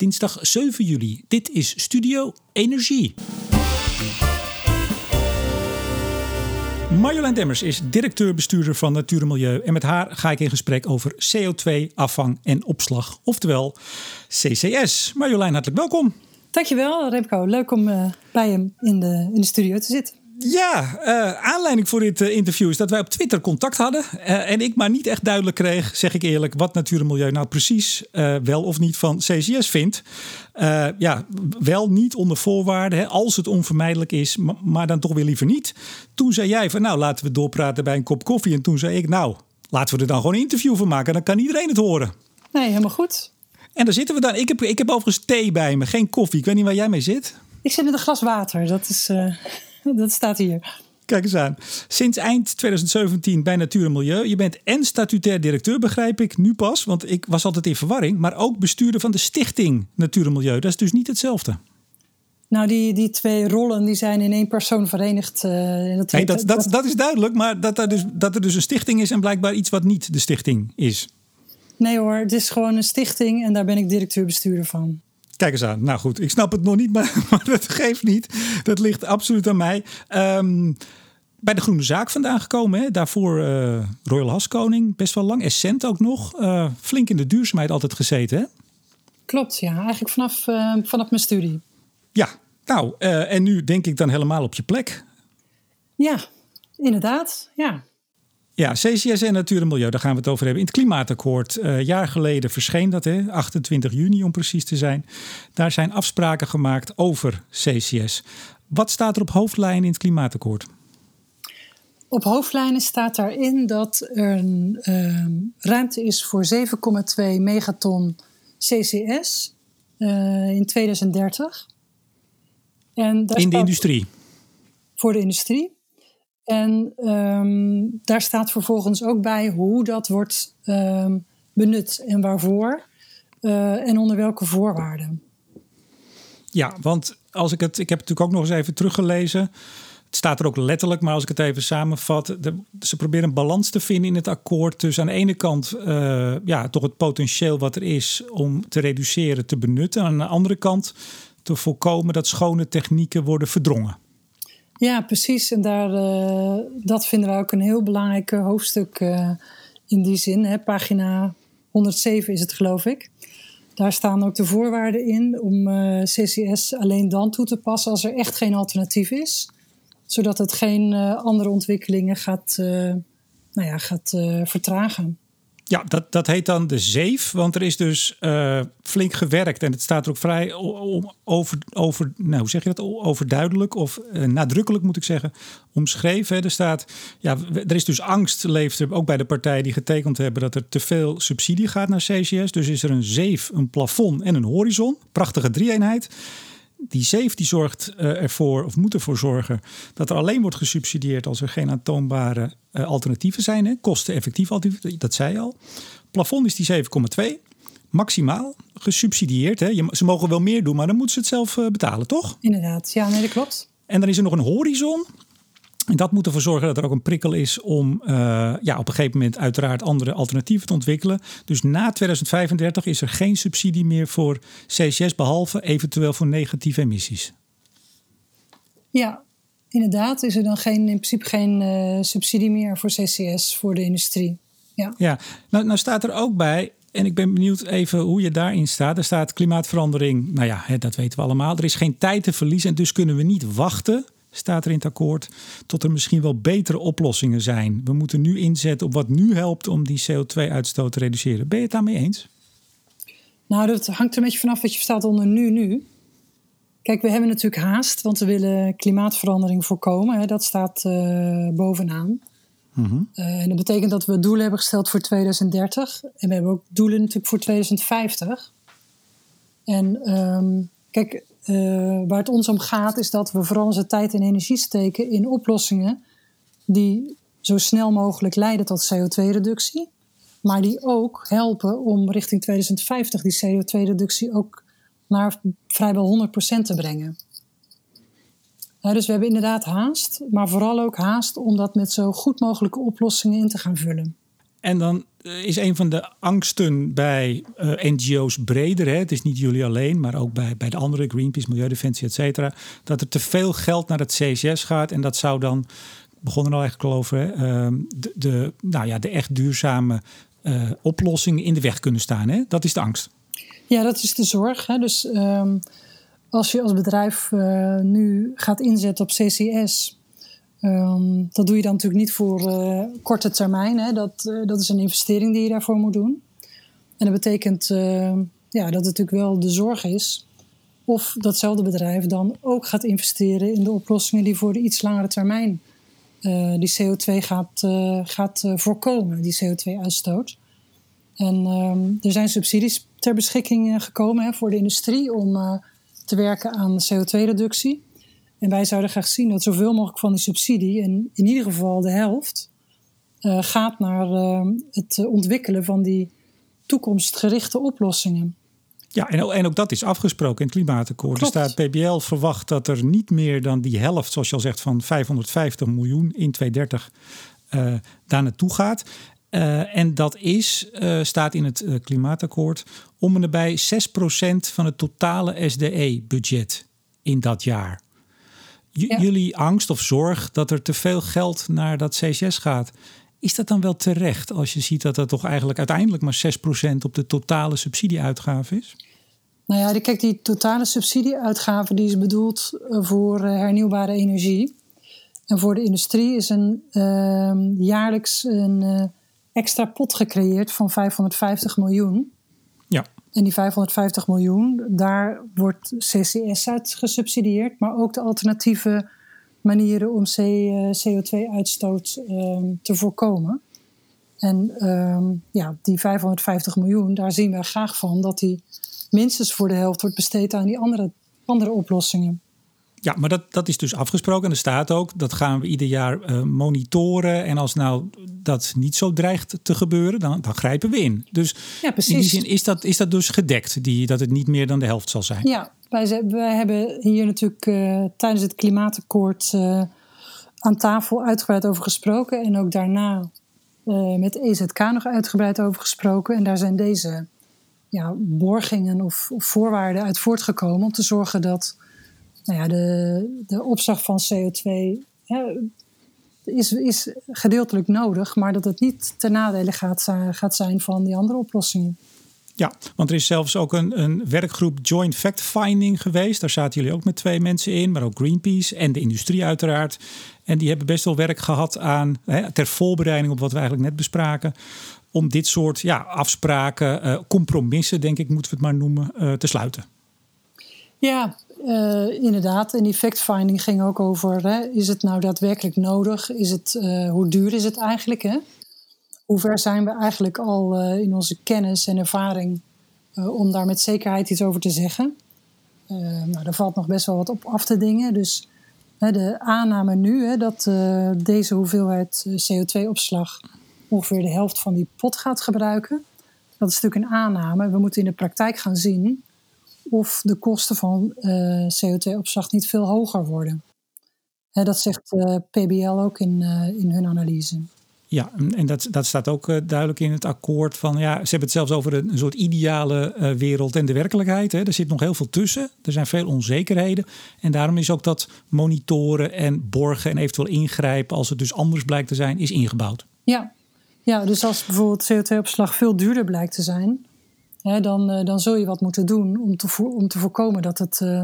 dinsdag 7 juli. Dit is Studio Energie. Marjolein Demmers is directeur-bestuurder van Natuur en Milieu. En met haar ga ik in gesprek over CO2-afvang en opslag, oftewel CCS. Marjolein, hartelijk welkom. Dankjewel, Remco. Leuk om uh, bij hem in de, in de studio te zitten. Ja, uh, aanleiding voor dit uh, interview is dat wij op Twitter contact hadden. Uh, en ik maar niet echt duidelijk kreeg, zeg ik eerlijk, wat natuur en milieu nou precies wel of niet van CCS vindt. ja, wel niet onder voorwaarden, hè, als het onvermijdelijk is, maar dan toch weer liever niet. Toen zei jij van nou, laten we doorpraten bij een kop koffie. En toen zei ik nou, laten we er dan gewoon een interview van maken. Dan kan iedereen het horen. Nee, helemaal goed. En daar zitten we dan. Ik heb, ik heb overigens thee bij me, geen koffie. Ik weet niet waar jij mee zit. Ik zit met een glas water. Dat is... dat staat hier. Kijk eens aan. Sinds eind 2017 bij Natuur en Milieu. Je bent en statutair directeur, begrijp ik, nu pas. Want ik was altijd in verwarring. Maar ook bestuurder van de stichting Natuur en Milieu. Dat is dus niet hetzelfde. Nou, die, die twee rollen die zijn in één persoon verenigd. Uh, dat, nee, dat, dat, dat, is duidelijk. Maar dat er, dus, dat er dus een stichting is en blijkbaar iets wat niet de stichting is. Nee hoor, het is gewoon een stichting en daar ben ik directeur-bestuurder van. Kijk eens aan. Nou goed, ik snap het nog niet, maar, maar dat geeft niet. Dat ligt absoluut aan mij. Um, bij de Groene Zaak vandaan gekomen. Hè? Daarvoor uh, Royal Haskoning, best wel lang. Essent ook nog. Uh, flink in de duurzaamheid altijd gezeten, hè? Klopt, ja. Eigenlijk vanaf, uh, vanaf mijn studie. Ja, nou, en nu denk ik dan helemaal op je plek. Ja, inderdaad, ja. Ja, CCS en Natuur en Milieu, daar gaan we het over hebben. In het Klimaatakkoord, uh, jaar geleden verscheen dat, hè, 28 juni om precies te zijn. Daar zijn afspraken gemaakt over CCS. Wat staat er op hoofdlijnen in het Klimaatakkoord? Op hoofdlijnen staat daarin dat er een uh, ruimte is voor 7,2 megaton CCS uh, in 2030. En in de industrie? Voor de industrie. En ehm, daar staat vervolgens ook bij hoe dat wordt ehm, benut en waarvoor uh, en onder welke voorwaarden. Ja, want als ik het, ik heb het natuurlijk ook nog eens even teruggelezen. Het staat er ook letterlijk, maar als ik het even samenvat, ze proberen een balans te vinden in het akkoord. Dus aan de ene kant uh, ja, toch het potentieel wat er is om te reduceren, te benutten. En aan de andere kant te voorkomen dat schone technieken worden verdrongen. Ja, precies. En daar, uh, dat vinden wij ook een heel belangrijk hoofdstuk uh, in die zin. Hè. Pagina 107 is het, geloof ik. Daar staan ook de voorwaarden in om uh, CCS alleen dan toe te passen als er echt geen alternatief is. Zodat het geen andere ontwikkelingen gaat, nou ja, gaat vertragen. Ja, dat, dat heet dan de zeef, want er is dus uh, flink gewerkt en het staat er ook vrij over, over nou, hoe zeg je dat, overduidelijk of uh, nadrukkelijk moet ik zeggen, omschreven. Er staat, ja, er is dus angst, leeft er ook bij de partijen die getekend hebben, dat er te veel subsidie gaat naar CCS. Dus is er een zeef, een plafond en een horizon. Prachtige drie-eenheid die die zorgt uh, ervoor, of moet ervoor zorgen, dat er alleen wordt gesubsidieerd als er geen aantoonbare uh, alternatieven zijn. Hè? Kosteneffectief alternatieven, dat zei je al. Plafond is die 7,2. Maximaal gesubsidieerd. Hè? Je, ze mogen wel meer doen, maar dan moeten ze het zelf uh, betalen, toch? Inderdaad, ja, nee, dat klopt. En dan is er nog een horizon. En dat moet ervoor zorgen dat er ook een prikkel is om uh, ja, op een gegeven moment uiteraard andere alternatieven te ontwikkelen. Dus na 2035 is er geen subsidie meer voor CCS, behalve eventueel voor negatieve emissies. Ja, inderdaad is er dan geen, in principe geen uh, subsidie meer voor CCS voor de industrie. Ja, ja. Nou, nou staat er ook bij, en ik ben benieuwd even hoe je daarin staat. Er staat klimaatverandering, nou ja, dat weten we allemaal. Er is geen tijd te verliezen en dus kunnen we niet wachten staat er in het akkoord, tot er misschien wel betere oplossingen zijn. We moeten nu inzetten op wat nu helpt om die CO2-uitstoot te reduceren. Ben je het daarmee eens? Nou, dat hangt er een beetje vanaf wat je verstaat onder nu, nu. Kijk, we hebben natuurlijk haast, want we willen klimaatverandering voorkomen. Hè. Dat staat uh, bovenaan. Mm uh, en dat betekent dat we doelen hebben gesteld voor 2030. En we hebben ook doelen natuurlijk voor 2050. En um, kijk, uh, waar het ons om gaat, is dat we vooral onze tijd en energie steken in oplossingen die zo snel mogelijk leiden tot CO2-reductie, maar die ook helpen om richting 2050 die CO2-reductie ook naar vrijwel 100% te brengen. dus we hebben inderdaad haast, maar vooral ook haast om dat met zo goed mogelijke oplossingen in te gaan vullen. En dan is een van de angsten bij uh, NGO's breder. Hè? Het is niet jullie alleen, maar ook bij, bij de andere, Greenpeace, Milieudefensie, et cetera. Dat er te veel geld naar het CCS gaat. En dat zou dan, begonnen al eigenlijk al ehm, de, de, nou ja, de echt duurzame uh, oplossingen in de weg kunnen staan. Hè? Dat is de angst. Ja, dat is de zorg. Hè? Dus um, als je als bedrijf nu gaat inzetten op CCS Um, dat doe je dan natuurlijk niet voor uh, korte termijn. Hè. Dat, uh, dat is een investering die je daarvoor moet doen. En dat betekent uh, ja, dat het natuurlijk wel de zorg is of datzelfde bedrijf dan ook gaat investeren in de oplossingen die voor de iets langere termijn die CO2 gaat, gaat voorkomen, die CO2-uitstoot. En um, er zijn subsidies ter beschikking gekomen hè, voor de industrie om te werken aan CO2-reductie. En wij zouden graag zien dat zoveel mogelijk van die subsidie, en in ieder geval de helft, uh, gaat naar uh, het ontwikkelen van die toekomstgerichte oplossingen. Ja, en, ook dat is afgesproken in het klimaatakkoord. Er staat PBL verwacht dat er niet meer dan die helft, zoals je al zegt, van 550 miljoen in 2030 uh, daar naartoe gaat. Uh, en dat is, uh, staat in het klimaatakkoord, om en nabij 6% van het totale SDE-budget in dat jaar jullie angst of zorg dat er te veel geld naar dat CCS gaat. Is dat dan wel terecht als je ziet dat dat toch eigenlijk uiteindelijk maar 6% op de totale subsidieuitgave is? Nou ja, kijk, die totale subsidieuitgave die is bedoeld eh, voor eh, hernieuwbare energie. En voor de industrie is een, uh, jaarlijks een uh, extra pot gecreëerd van 550 miljoen. En die 550 miljoen, daar wordt CCS uit gesubsidieerd, maar ook de alternatieve manieren om CO2-uitstoot um, ehm, te voorkomen. En um, ja, die 550 miljoen, daar zien we graag van dat die minstens voor de helft wordt besteed aan die andere, andere oplossingen. Ja, maar dat, dat is dus afgesproken. En er staat ook, dat gaan we ieder jaar uh, monitoren. En als nou dat niet zo dreigt te gebeuren, dan, dan grijpen we in. Dus ja, in die zin is dat, is dat dus gedekt, die, dat het niet meer dan de helft zal zijn. Ja, wij, wij hebben hier natuurlijk uh, tijdens het klimaatakkoord uh, aan tafel uitgebreid over gesproken. En ook daarna met EZK nog uitgebreid over gesproken. En daar zijn deze ja, borgingen of, of voorwaarden uit voortgekomen om te zorgen dat nou ja, de, de opslag van CO2 is, is gedeeltelijk nodig, maar dat het niet ten nadele gaat, gaat zijn van die andere oplossingen. Ja, want er is zelfs ook een, een werkgroep Joint Fact Finding geweest. Daar zaten jullie ook met twee mensen in, maar ook Greenpeace en de industrie uiteraard. En die hebben best wel werk gehad aan, hè, ter voorbereiding op wat we eigenlijk net bespraken, om dit soort ja, afspraken, uh, compromissen, denk ik, moeten we het maar noemen, uh, te sluiten. Ja, uh, inderdaad. En die fact-finding ging ook over: hè, is het nou daadwerkelijk nodig? Is het, uh, hoe duur is het eigenlijk? Hè? Hoe ver zijn we eigenlijk al uh, in onze kennis en ervaring om daar met zekerheid iets over te zeggen? nou, er valt nog best wel wat op af te dingen. Dus de aanname nu hè, dat deze hoeveelheid CO2-opslag ongeveer de helft van die pot gaat gebruiken. Dat is natuurlijk een aanname. We moeten in de praktijk gaan zien of de kosten van uh, eh, CO2-opslag niet veel hoger worden. dat zegt uh, eh, PBL ook in, uh, in hun analyse. Ja, en dat, dat staat ook duidelijk in het akkoord van ja, ze hebben het zelfs over een, soort ideale wereld en de werkelijkheid. Hè. Er zit nog heel veel tussen. Er zijn veel onzekerheden. En daarom is ook dat monitoren en borgen en eventueel ingrijpen als het dus anders blijkt te zijn, is ingebouwd. Ja, ja dus als bijvoorbeeld CO2-opslag veel duurder blijkt te zijn, dan, uh, dan zul je wat moeten doen om te, om te voorkomen dat het uh,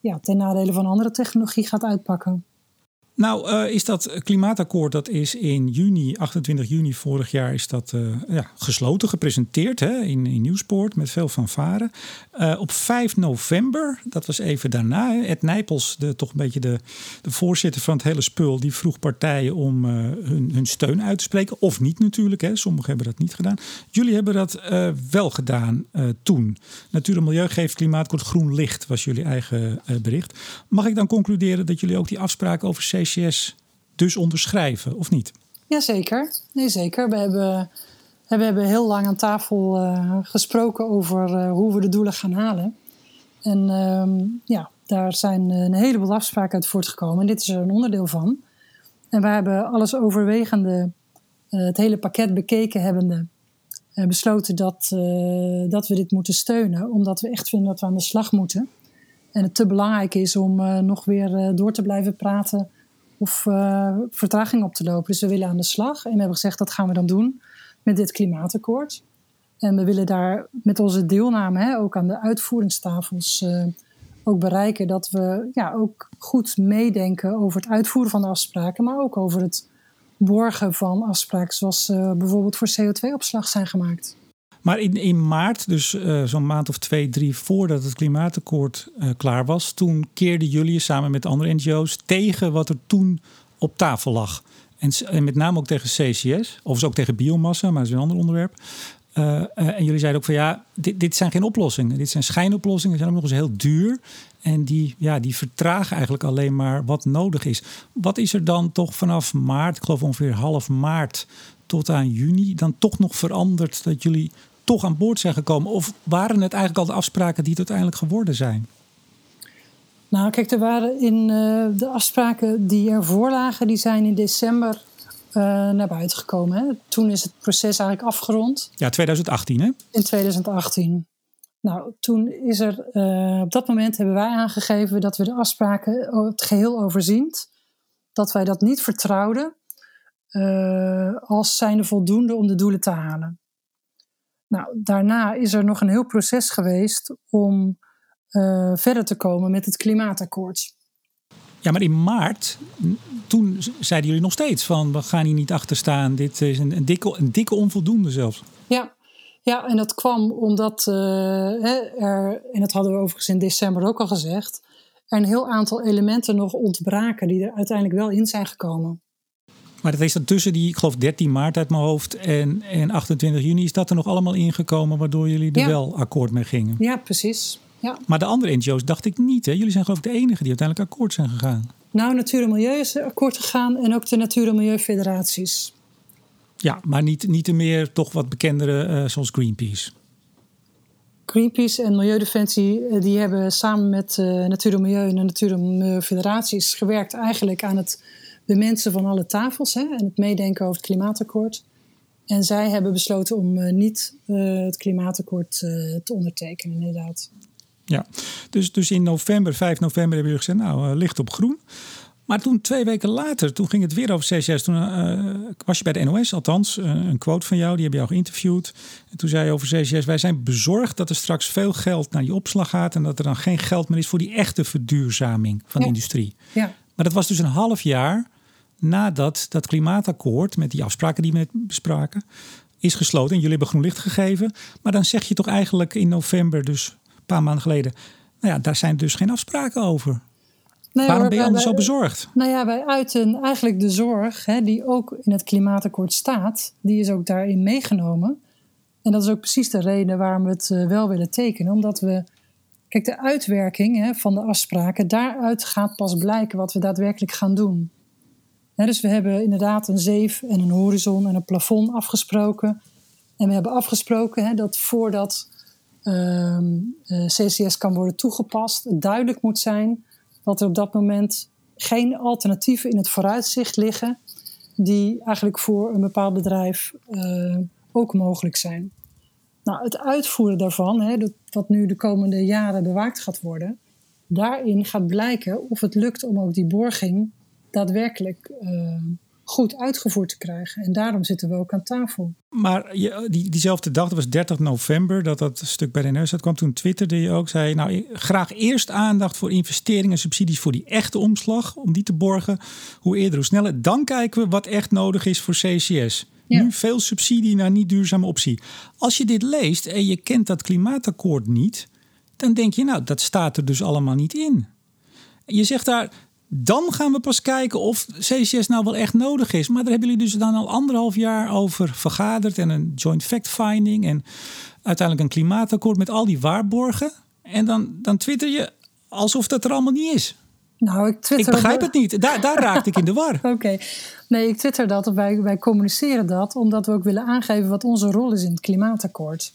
ja, ten nadele van andere technologie gaat uitpakken. Nou, uh, is dat klimaatakkoord, dat is in juni, 28 juni vorig jaar, is dat uh, ja, gesloten, gepresenteerd hè, in, in Nieuwspoort met veel fanfare. Uh, op 5 november, dat was even daarna, Ed Nijpels, de, toch een beetje de, de voorzitter van het hele spul, die vroeg partijen om hun, hun steun uit te spreken. Of niet natuurlijk, hè. sommigen hebben dat niet gedaan. Jullie hebben dat wel gedaan toen. Natuur en Milieu geeft klimaatakkoord groen licht, was jullie eigen bericht. Mag ik dan concluderen dat jullie ook die afspraken over Dus onderschrijven, of niet? Jazeker, nee zeker. We hebben, we hebben heel lang aan tafel uh, gesproken over uh, hoe we de doelen gaan halen. En uh, ja, daar zijn een heleboel afspraken uit voortgekomen. En dit is er een onderdeel van. En we hebben alles overwegende, uh, het hele pakket bekeken hebbende, besloten dat, dat we dit moeten steunen, omdat we echt vinden dat we aan de slag moeten. En het te belangrijk is om nog weer door te blijven praten of vertraging op te lopen. Dus we willen aan de slag en we hebben gezegd dat gaan we dan doen met dit klimaatakkoord. En we willen daar met onze deelname hè, ook aan de uitvoeringstafels uh, ook bereiken dat we ja, ook goed meedenken over het uitvoeren van de afspraken, maar ook over het borgen van afspraken zoals uh, bijvoorbeeld voor CO2-opslag zijn gemaakt. Maar in, in maart, dus uh, zo'n maand of twee, drie voordat het klimaatakkoord klaar was, toen keerden jullie samen met andere NGO's tegen wat er toen op tafel lag. En, met name ook tegen CCS, of ook tegen biomassa, maar dat is een ander onderwerp. Uh, en jullie zeiden ook van ja, dit, dit, zijn geen oplossingen. Dit zijn schijnoplossingen, die zijn ook nog eens heel duur. En die, ja, die vertragen eigenlijk alleen maar wat nodig is. Wat is er dan toch vanaf maart, ik geloof ongeveer half maart tot aan juni, dan toch nog veranderd dat jullie toch aan boord zijn gekomen? Of waren het eigenlijk al de afspraken die het uiteindelijk geworden zijn? Nou, kijk, er waren in uh, de afspraken die ervoor lagen, die zijn in december uh, naar buiten gekomen. Hè. Toen is het proces eigenlijk afgerond. Ja, 2018 hè? In 2018. Nou, toen is er, uh, op dat moment hebben wij aangegeven dat we de afspraken het geheel overziend, dat wij dat niet vertrouwden als zijnde voldoende om de doelen te halen. Nou, daarna is er nog een heel proces geweest om uh, verder te komen met het klimaatakkoord. Ja, maar in maart, toen zeiden jullie nog steeds van we gaan hier niet achter staan. Dit is een, een, dikke, een dikke onvoldoende zelfs. Ja, ja en dat kwam omdat uh, er, en dat hadden we overigens in december ook al gezegd, er een heel aantal elementen nog ontbraken die er uiteindelijk wel in zijn gekomen. Maar dat is dan tussen die, ik geloof 13 maart uit mijn hoofd en, en 28 juni, is dat er nog allemaal ingekomen waardoor jullie er wel akkoord mee gingen? Ja, precies. Ja. Maar de andere NGO's dacht ik niet. Hè? Jullie zijn geloof ik de enige die uiteindelijk akkoord zijn gegaan. Nou, Natuur en Milieu is akkoord gegaan en ook de Natuur- en Milieufederaties. Ja, maar niet, niet de meer toch wat bekendere uh, zoals Greenpeace. Greenpeace en Milieudefensie uh, die hebben samen met uh, Natuur en Milieu en de Natuur- en Milieufederaties gewerkt eigenlijk aan het bemensen van alle tafels hè, en het meedenken over het klimaatakkoord. En zij hebben besloten om niet het klimaatakkoord te ondertekenen, inderdaad. Ja, dus, dus in november, 5 november hebben jullie gezegd, nou, licht op groen. Maar toen twee weken later, toen ging het weer over CCS. Toen was je bij de NOS, althans, een quote van jou, die heb jou geïnterviewd. En toen zei je over CCS, wij zijn bezorgd dat er straks veel geld naar die opslag gaat... en dat er dan geen geld meer is voor die echte verduurzaming van de industrie. Ja. Maar dat was dus een half jaar nadat dat klimaatakkoord... met die afspraken die we net bespraken, is gesloten. En jullie hebben groen licht gegeven. Maar dan zeg je toch eigenlijk in november dus paar maanden geleden. Nou ja, daar zijn dus geen afspraken over. Nee, Waarom ben je anders zo bezorgd? Nou ja, wij uiten eigenlijk de zorg hè, die ook in het klimaatakkoord staat. Die is ook daarin meegenomen. En dat is ook precies de reden waarom we het uh, wel willen tekenen. Omdat we, kijk, de uitwerking hè, van de afspraken, daaruit gaat pas blijken wat we daadwerkelijk gaan doen. Dus we hebben inderdaad een zeef en een horizon en een plafond afgesproken. En we hebben afgesproken dat voordat Ehm, eh, CCS kan worden toegepast. Duidelijk moet zijn dat er op dat moment geen alternatieven in het vooruitzicht liggen die eigenlijk voor een bepaald bedrijf uh, ook mogelijk zijn. Nou, het uitvoeren daarvan, dat, wat nu de komende jaren bewaakt gaat worden, daarin gaat blijken of het lukt om ook die borging daadwerkelijk uh, goed uitgevoerd te krijgen. En daarom zitten we ook aan tafel. Maar je, die, diezelfde dag, dat was 30 november, dat dat stuk bij de NS kwam. Toen twitterde je ook, zei nou graag eerst aandacht voor investeringen en subsidies voor die echte omslag. Om die te borgen. Hoe eerder, hoe sneller. Dan kijken we wat echt nodig is voor CCS. Nu veel subsidie naar niet duurzame optie. Als je dit leest en je kent dat klimaatakkoord niet, dan denk je, nou, dat staat er dus allemaal niet in. Je zegt daar, dan gaan we pas kijken of CCS nou wel echt nodig is. Maar daar hebben jullie dus dan al anderhalf jaar over vergaderd. En een joint fact-finding. En uiteindelijk een klimaatakkoord met al die waarborgen. En dan, dan twitter je alsof dat er allemaal niet is. Nou, ik, twitter ik begrijp het niet. Daar, daar raakte ik in de war. Oké. Nee, ik twitter dat. Wij, wij communiceren dat. Omdat we ook willen aangeven wat onze rol is in het klimaatakkoord.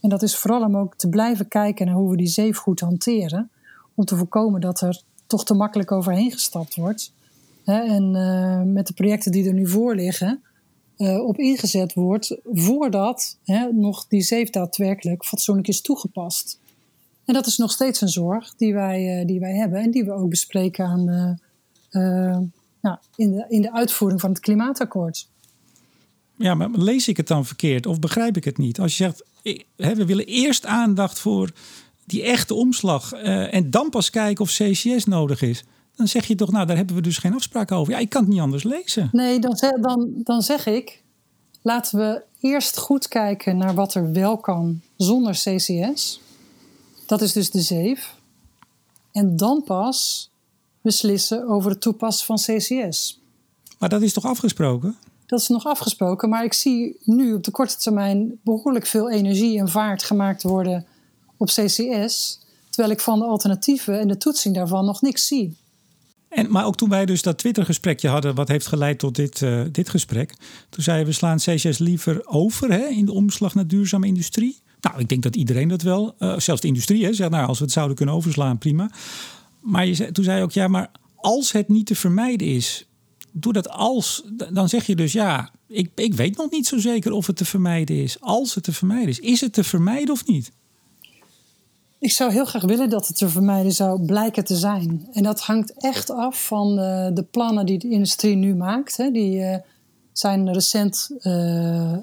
En dat is vooral om ook te blijven kijken naar hoe we die zeef goed hanteren. Om te voorkomen dat er toch te makkelijk overheen gestapt wordt. en uh, met de projecten die er nu voor liggen, uh, op ingezet wordt voordat hè, nog die zeef daadwerkelijk fatsoenlijk is toegepast. En dat is nog steeds een zorg die wij, uh, die wij hebben en die we ook bespreken aan, nou, in, de, in de uitvoering van het klimaatakkoord. Ja, maar lees ik het dan verkeerd of begrijp ik het niet? Als je zegt, hè, we willen eerst aandacht voor die echte omslag en dan pas kijken of CCS nodig is dan zeg je toch, nou, daar hebben we dus geen afspraak over. Ja, ik kan het niet anders lezen. Nee, dan, dan, dan zeg ik, laten we eerst goed kijken naar wat er wel kan zonder CCS. Dat is dus de zeef. En dan pas beslissen over het toepassen van CCS. Maar dat is toch afgesproken? Dat is nog afgesproken, maar ik zie nu op de korte termijn behoorlijk veel energie en vaart gemaakt worden op CCS, terwijl ik van de alternatieven en de toetsing daarvan nog niks zie. En, maar ook toen wij dus dat Twitter-gesprekje hadden, wat heeft geleid tot dit, uh, dit gesprek. Toen zeiden we slaan CCS liever over hè, in de omslag naar duurzame industrie. Nou, ik denk dat iedereen dat wel, uh, zelfs de industrie, hè, zegt nou, als we het zouden kunnen overslaan, prima. Maar je toen zei je ook, ja, maar als het niet te vermijden is, doe dat als, dan zeg je dus ja, ik, ik weet nog niet zo zeker of het te vermijden is. Als het te vermijden is, is het te vermijden of niet? Ik zou heel graag willen dat het te vermijden zou blijken te zijn. En dat hangt echt af van de, de plannen die de industrie nu maakt. Hè. Die uh, zijn recent uh,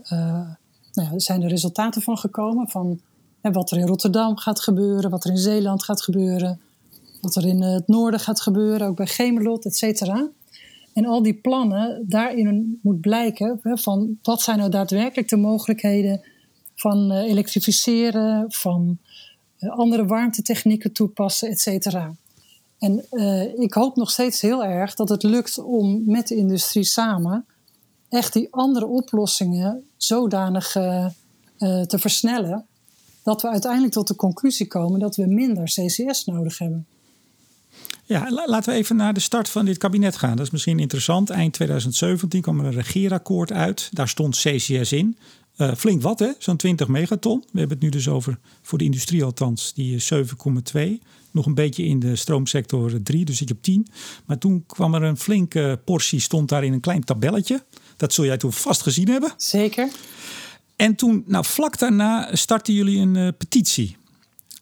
nou zijn er resultaten van gekomen. Van wat er in Rotterdam gaat gebeuren, wat er in Zeeland gaat gebeuren, wat er in het noorden gaat gebeuren, ook bij Gemelot, et cetera. En al die plannen, daarin moet blijken hè, van wat zijn nou daadwerkelijk de mogelijkheden van elektrificeren, van eh, andere warmtetechnieken toepassen, et cetera. En uh, ik hoop nog steeds heel erg dat het lukt om met de industrie samen echt die andere oplossingen zodanig uh, te versnellen dat we uiteindelijk tot de conclusie komen dat we minder CCS nodig hebben. Ja, laten we even naar de start van dit kabinet gaan. Dat is misschien interessant. Eind 2017 kwam er een regeerakkoord uit. Daar stond CCS in. Uh, flink wat, hè? Zo'n 20 megaton. We hebben het nu dus over, voor de industrie althans, die 7,2. Nog een beetje in de stroomsector 3, dus zit je op 10. Maar toen kwam er een flinke portie, stond daar in een klein tabelletje. Dat zul jij toen vast gezien hebben. Zeker. En toen, nou vlak daarna, startten jullie een uh, petitie.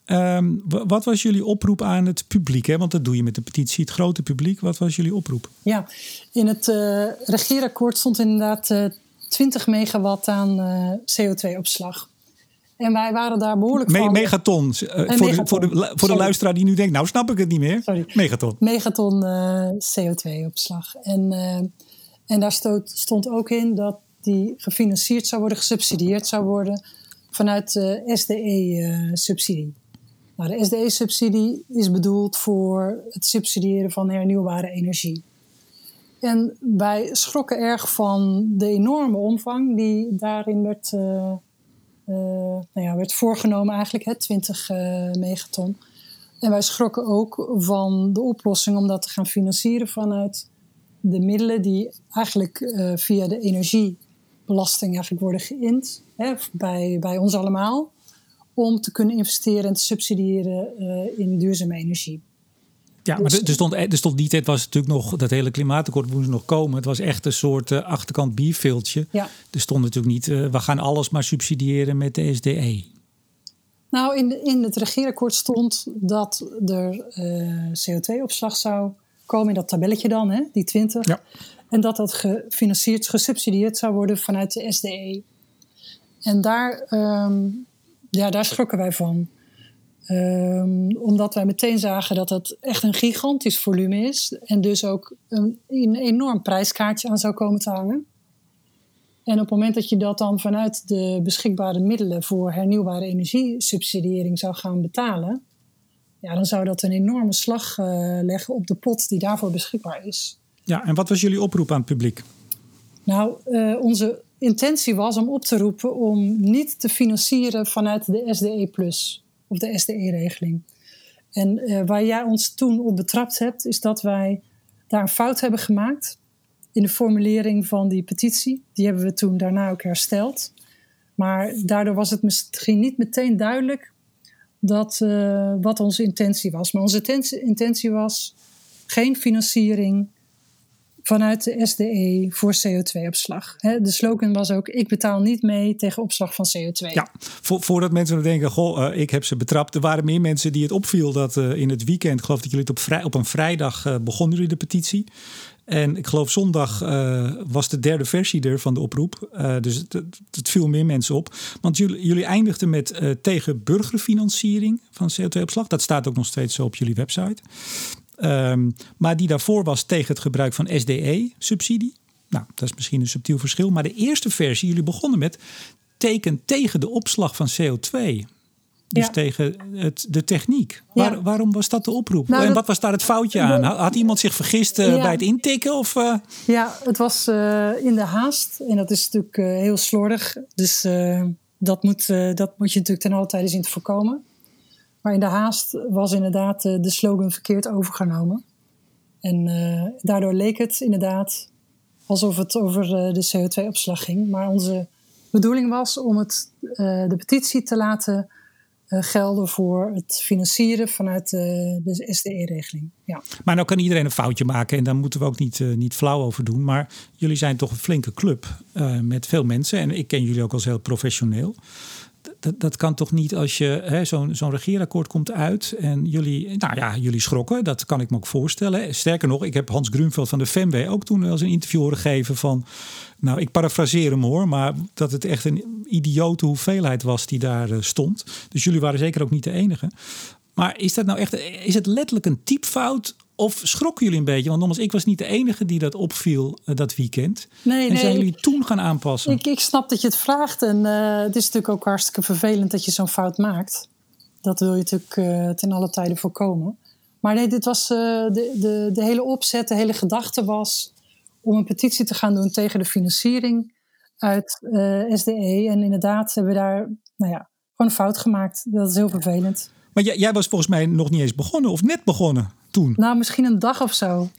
Um, wat was jullie oproep aan het publiek? Hè? Want dat doe je met de petitie, het grote publiek. Wat was jullie oproep? Ja, in het uh, regeerakkoord stond inderdaad 20 megawatt aan uh, CO2-opslag. En wij waren daar behoorlijk Me van. Megaton. Uh, voor, megaton. De, voor, de, voor de luisteraar die nu denkt, nou snap ik het niet meer. Sorry. Megaton. Megaton uh, CO2-opslag. En, en daar stond, stond ook in dat die gefinancierd zou worden, gesubsidieerd zou worden vanuit de SDE-subsidie. Nou, de SDE-subsidie is bedoeld voor het subsidiëren van hernieuwbare energie. En wij schrokken erg van de enorme omvang die daarin werd, uh, uh, nou ja, werd voorgenomen, eigenlijk, hè, 20 uh, eh, megaton. En wij schrokken ook van de oplossing om dat te gaan financieren vanuit de middelen die eigenlijk via de energiebelasting eigenlijk worden geïnd hè, bij, bij ons allemaal. Om te kunnen investeren en te subsidiëren in duurzame energie. Ja, maar dus- er stond, er stond niet, het was natuurlijk nog, dat hele klimaatakkoord moest nog komen. Het was echt een soort uh, achterkant bierveeltje. Ja. Er stond natuurlijk niet, uh, we gaan alles maar subsidiëren met de SDE. Nou, in, in het regeerakkoord stond dat er uh, eh, CO2-opslag zou komen in dat tabelletje dan, hè, die 20. Ja. En dat dat gefinancierd, gesubsidieerd zou worden vanuit de SDE. En daar, um, ja, daar schrokken wij van. Um, omdat wij meteen zagen dat het echt een gigantisch volume is. En dus ook een, een, enorm prijskaartje aan zou komen te hangen. En op het moment dat je dat dan vanuit de beschikbare middelen voor hernieuwbare energiesubsidiëring zou gaan betalen. Ja, dan zou dat een enorme slag uh, leggen op de pot die daarvoor beschikbaar is. Ja, en wat was jullie oproep aan het publiek? Nou, uh, onze intentie was om op te roepen om niet te financieren vanuit de SDE of de SDE-regeling. En uh, waar jij ons toen op betrapt hebt, is dat wij daar een fout hebben gemaakt in de formulering van die petitie. Die hebben we toen daarna ook hersteld. Maar daardoor was het misschien niet meteen duidelijk dat, uh, wat onze intentie was. Maar onze intentie was geen financiering vanuit de SDE voor CO2-opslag. De slogan was ook: Ik betaal niet mee tegen opslag van CO2. Ja, voordat mensen denken: Goh, uh, ik heb ze betrapt. Er waren meer mensen die het opviel dat uh, in het weekend, ik geloof dat jullie het op, op een vrijdag uh, begonnen jullie de petitie. En ik geloof zondag was de derde versie er van de oproep. dus het, het, viel meer mensen op. Want jullie, jullie eindigden met tegen burgerfinanciering van CO2-opslag. Dat staat ook nog steeds zo op jullie website. Um, maar die daarvoor was tegen het gebruik van SDE-subsidie. Nou, dat is misschien een subtiel verschil. Maar de eerste versie, jullie begonnen met teken tegen de opslag van CO2. Dus tegen het, de techniek. Waar, waarom was dat de oproep? Nou, en wat was daar het foutje aan? Had iemand zich vergist uh, bij het intikken? Of, uh? Ja, het was uh, in de haast. En dat is natuurlijk heel slordig. Dus dat, moet, dat moet je natuurlijk ten alle tijde zien te voorkomen. Maar in de haast was inderdaad eh, de slogan verkeerd overgenomen. En uh, daardoor leek het inderdaad alsof het over uh, de CO2-opslag ging. Maar onze bedoeling was om het, de petitie te laten gelden voor het financieren vanuit de SDE-regeling. Ja. Maar nou kan iedereen een foutje maken en daar moeten we ook niet, niet flauw over doen. Maar jullie zijn toch een flinke club met veel mensen en ik ken jullie ook als heel professioneel dat, dat kan toch niet als je zo'n zo'n regeerakkoord komt uit en jullie, nou ja, jullie schrokken. Dat kan ik me ook voorstellen. Sterker nog, ik heb Hans Grunveld van de FEMW ook toen wel eens een interview horen geven van, nou ik parafraseer hem hoor, maar dat het echt een idiote hoeveelheid was die daar eh, stond. Dus jullie waren zeker ook niet de enige. Maar is dat nou echt, is het letterlijk een typfout of schrokken jullie een beetje? Want nogmaals, ik was niet de enige die dat opviel uh, dat weekend. Nee, en zijn jullie toen gaan aanpassen? Ik, ik snap dat je het vraagt. En uh, het is natuurlijk ook hartstikke vervelend dat je zo'n fout maakt. Dat wil je natuurlijk uh, ten alle tijde voorkomen. Maar nee, dit was de, de, de hele opzet, de hele gedachte was om een petitie te gaan doen tegen de financiering uit SDE. En inderdaad hebben we daar nou ja, gewoon een fout gemaakt. Dat is heel vervelend. Maar jij, jij was volgens mij nog niet eens begonnen of net begonnen toen? Nou, misschien een dag of zo.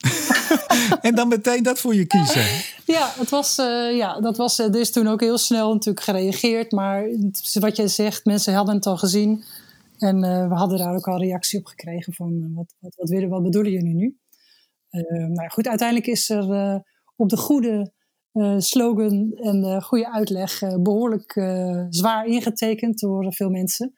en dan meteen dat voor je kiezen. Ja, het was, uh, ja dat was, uh, er is toen ook heel snel natuurlijk gereageerd. Maar wat jij zegt, mensen hadden het al gezien. En uh, we hadden daar ook al reactie op gekregen van wat, wat, wat, willen, wat bedoelen jullie nu? nou goed, uiteindelijk is er op de goede slogan en de goede uitleg behoorlijk zwaar ingetekend door veel mensen.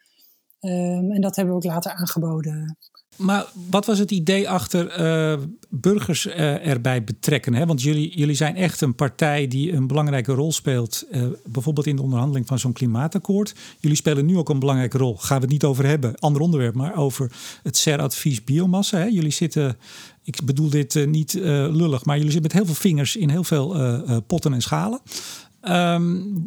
Um, en dat hebben we ook later aangeboden maar wat was het idee achter uh, burgers uh, erbij betrekken? Hè? Want jullie, jullie zijn echt een partij die een belangrijke rol speelt, uh, bijvoorbeeld in de onderhandeling van zo'n klimaatakkoord. Jullie spelen nu ook een belangrijke rol. Gaan we het niet over hebben, ander onderwerp, maar over het CER-advies biomassa. Hè? Jullie zitten, ik bedoel dit niet lullig, maar jullie zitten met heel veel vingers in heel veel potten en schalen. Um,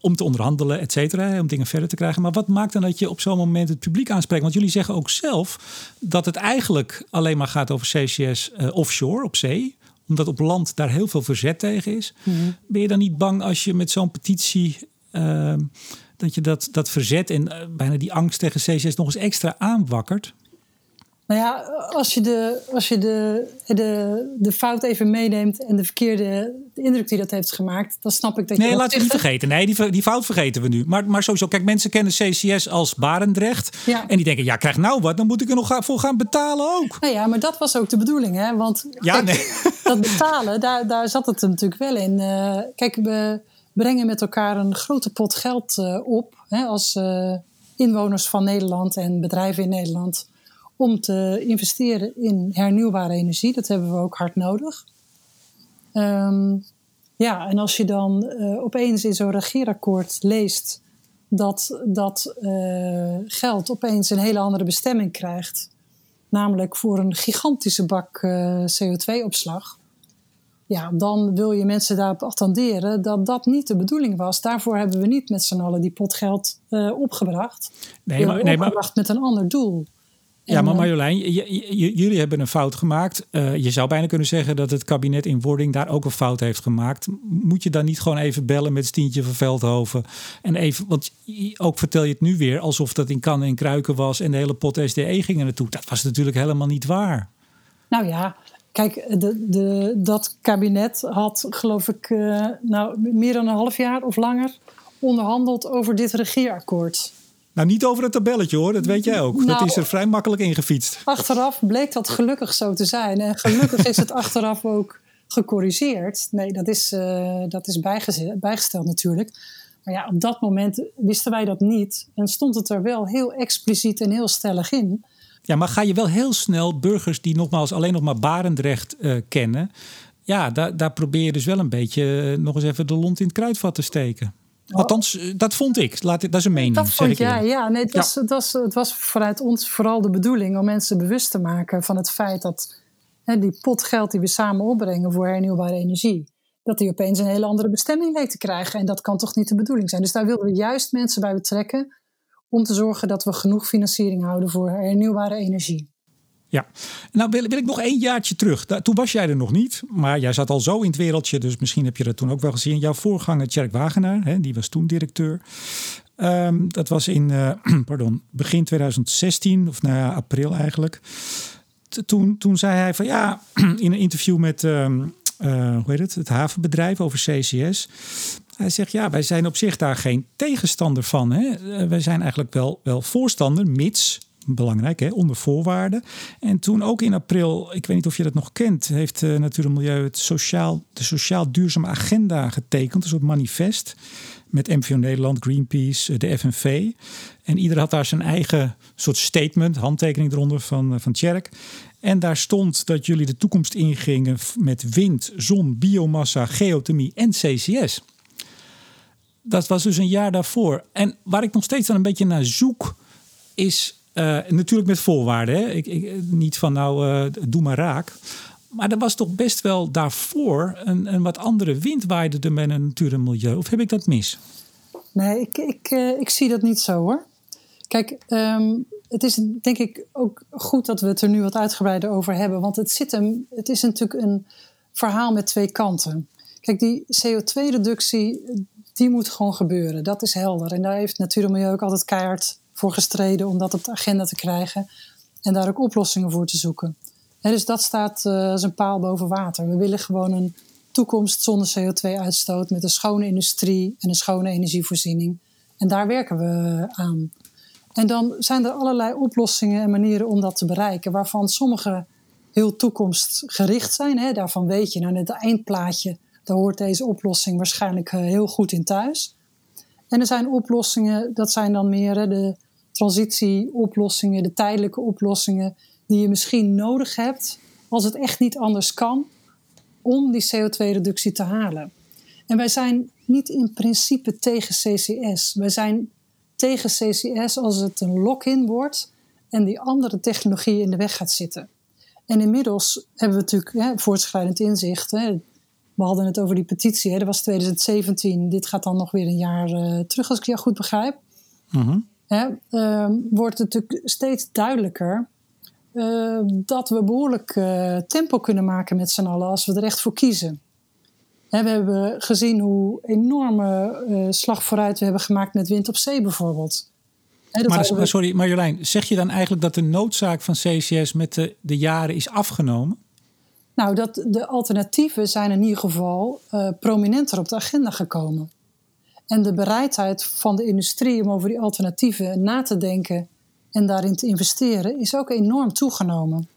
om te onderhandelen, et cetera, om dingen verder te krijgen. Maar wat maakt dan dat je op zo'n moment het publiek aanspreekt? Want jullie zeggen ook zelf dat het eigenlijk alleen maar gaat over CCS uh, eh, offshore, op zee omdat op land daar heel veel verzet tegen is. Mhm. Ben je dan niet bang als je met zo'n petitie. Uh, dat je dat, dat verzet en uh, bijna die angst tegen CCS nog eens extra aanwakkert? Nou ja, als je de, als je de, de, de fout even meeneemt en de verkeerde indruk die dat heeft gemaakt, dan snap ik dat nee, je. Nee, laten we niet vergeten. Nee, die, die fout vergeten we nu. Maar, maar sowieso, kijk, mensen kennen CCS als Barendrecht. Ja. En die denken, ja, krijg nou wat, dan moet ik er nog voor gaan betalen ook. Nou ja, maar dat was ook de bedoeling, hè? Want ja, nee. dat betalen, daar, daar zat het natuurlijk wel in. Uh, kijk, we brengen met elkaar een grote pot geld uh, op hè, als uh, inwoners van Nederland en bedrijven in Nederland om te investeren in hernieuwbare energie. Dat hebben we ook hard nodig. Um, ja, en als je dan uh, opeens in zo'n regeerakkoord leest dat dat uh, geld opeens een hele andere bestemming krijgt, namelijk voor een gigantische bak uh, CO2-opslag, ja, dan wil je mensen daarop attenderen dat dat niet de bedoeling was. Daarvoor hebben we niet met z'n allen die pot geld opgebracht. Nee, maar, nee, opgebracht maar... met een ander doel. Ja, maar Marjolein, jullie hebben een fout gemaakt. Uh, je zou bijna kunnen zeggen dat het kabinet in wording daar ook een fout heeft gemaakt. Moet je dan niet gewoon even bellen met Stientje van Veldhoven? En even, want ook vertel je het nu weer alsof dat in kannen en kruiken was en de hele pot SDE ging er naartoe. Dat was natuurlijk helemaal niet waar. Nou ja, kijk, de, de, dat kabinet had geloof ik uh, nou, meer dan een half jaar of langer onderhandeld over dit regeerakkoord. Nou, niet over het tabelletje hoor, dat weet jij ook. dat nou, is er vrij makkelijk ingefietst. Achteraf bleek dat gelukkig zo te zijn. En gelukkig is het achteraf ook gecorrigeerd. Nee, dat is, uh, dat is bijgesteld natuurlijk. Maar ja, op dat moment wisten wij dat niet. En stond het er wel heel expliciet en heel stellig in. Ja, maar ga je wel heel snel burgers die nogmaals alleen nog maar Barendrecht uh, kennen. Ja, daar, daar probeer je dus wel een beetje uh, nog eens even de lont in het kruidvat te steken. Oh. Althans, dat vond ik. Laat, dat is een mening. Dat vond jij, ja. Nee, het, was, Het, was, het was vanuit ons vooral de bedoeling om mensen bewust te maken van het feit dat hè, die pot geld die we samen opbrengen voor hernieuwbare energie, dat die opeens een hele andere bestemming leek te krijgen. En dat kan toch niet de bedoeling zijn. Dus daar wilden we juist mensen bij betrekken om te zorgen dat we genoeg financiering houden voor hernieuwbare energie. Ja, nou wil, wil, ik nog één jaartje terug. toen was jij er nog niet, maar jij zat al zo in het wereldje, dus misschien heb je dat toen ook wel gezien. Jouw voorganger, Tjerk Wagenaar, hè, die was toen directeur. Um, dat was in uh, pardon, begin 2016, of ja, april eigenlijk. Toen, toen zei hij van ja, in een interview met um, uh, hoe heet het, het havenbedrijf over CCS. Hij zegt ja, wij zijn op zich daar geen tegenstander van. Hè? Uh, wij zijn eigenlijk wel, wel voorstander, mits belangrijk, hè, onder voorwaarden. En toen ook in april, ik weet niet of je dat nog kent, heeft uh, Natuur en Milieu het sociaal, de sociaal duurzame agenda getekend, een soort manifest met MVO Nederland, Greenpeace, eh, de FNV. En ieder had daar zijn eigen soort statement, handtekening eronder van, uh, van Tjerk. En daar stond dat jullie de toekomst ingingen met wind, zon, biomassa, geothermie en CCS. Dat was dus een jaar daarvoor. En waar ik nog steeds dan een beetje naar zoek, is uh, natuurlijk met voorwaarden. Hè? Ik, ik, niet van nou, uh, doe maar raak. Maar er was toch best wel daarvoor een, een wat andere wind waaide er met een natuur en milieu. Of heb ik dat mis? Nee, ik, ik, ik zie dat niet zo hoor. Kijk, um, het is denk ik ook goed dat we het er nu wat uitgebreider over hebben. Want het, zit hem, het is natuurlijk een verhaal met twee kanten. Kijk, die CO2-reductie, die moet gewoon gebeuren. Dat is helder. En daar heeft Natuur en Milieu ook altijd keihard voor gestreden om dat op de agenda te krijgen en daar ook oplossingen voor te zoeken. dus dat staat uh, als een paal boven water. We willen gewoon een toekomst zonder CO2-uitstoot met een schone industrie en een schone energievoorziening. En daar werken we aan. En dan zijn er allerlei oplossingen en manieren om dat te bereiken, waarvan sommige heel toekomstgericht zijn. Hè. Daarvan weet je, nou net het eindplaatje, daar hoort deze oplossing waarschijnlijk eh, heel goed in thuis. En er zijn oplossingen, dat zijn dan meer de transitieoplossingen, de tijdelijke oplossingen die je misschien nodig hebt als het echt niet anders kan om die CO2-reductie te halen. En wij zijn niet in principe tegen CCS. Wij zijn tegen CCS als het een lock-in wordt en die andere technologie in de weg gaat zitten. En inmiddels hebben we natuurlijk hè, voortschrijdend inzicht. Hè. We hadden het over die petitie, hè. dat was 2017. Dit gaat dan nog weer een jaar uh, terug, als ik jou goed begrijp. Mm hè, uh, wordt het natuurlijk steeds duidelijker uh, dat we behoorlijk uh, tempo kunnen maken met z'n allen als we er echt voor kiezen. Hè, we hebben gezien hoe enorme uh, slag vooruit we hebben gemaakt met wind op zee bijvoorbeeld. Hè, maar, we... sorry Marjolein, zeg je dan eigenlijk dat de noodzaak van CCS met de, de jaren is afgenomen? Nou, dat de alternatieven zijn in ieder geval prominenter op de agenda gekomen. En de bereidheid van de industrie om over die alternatieven na te denken en daarin te investeren is ook enorm toegenomen.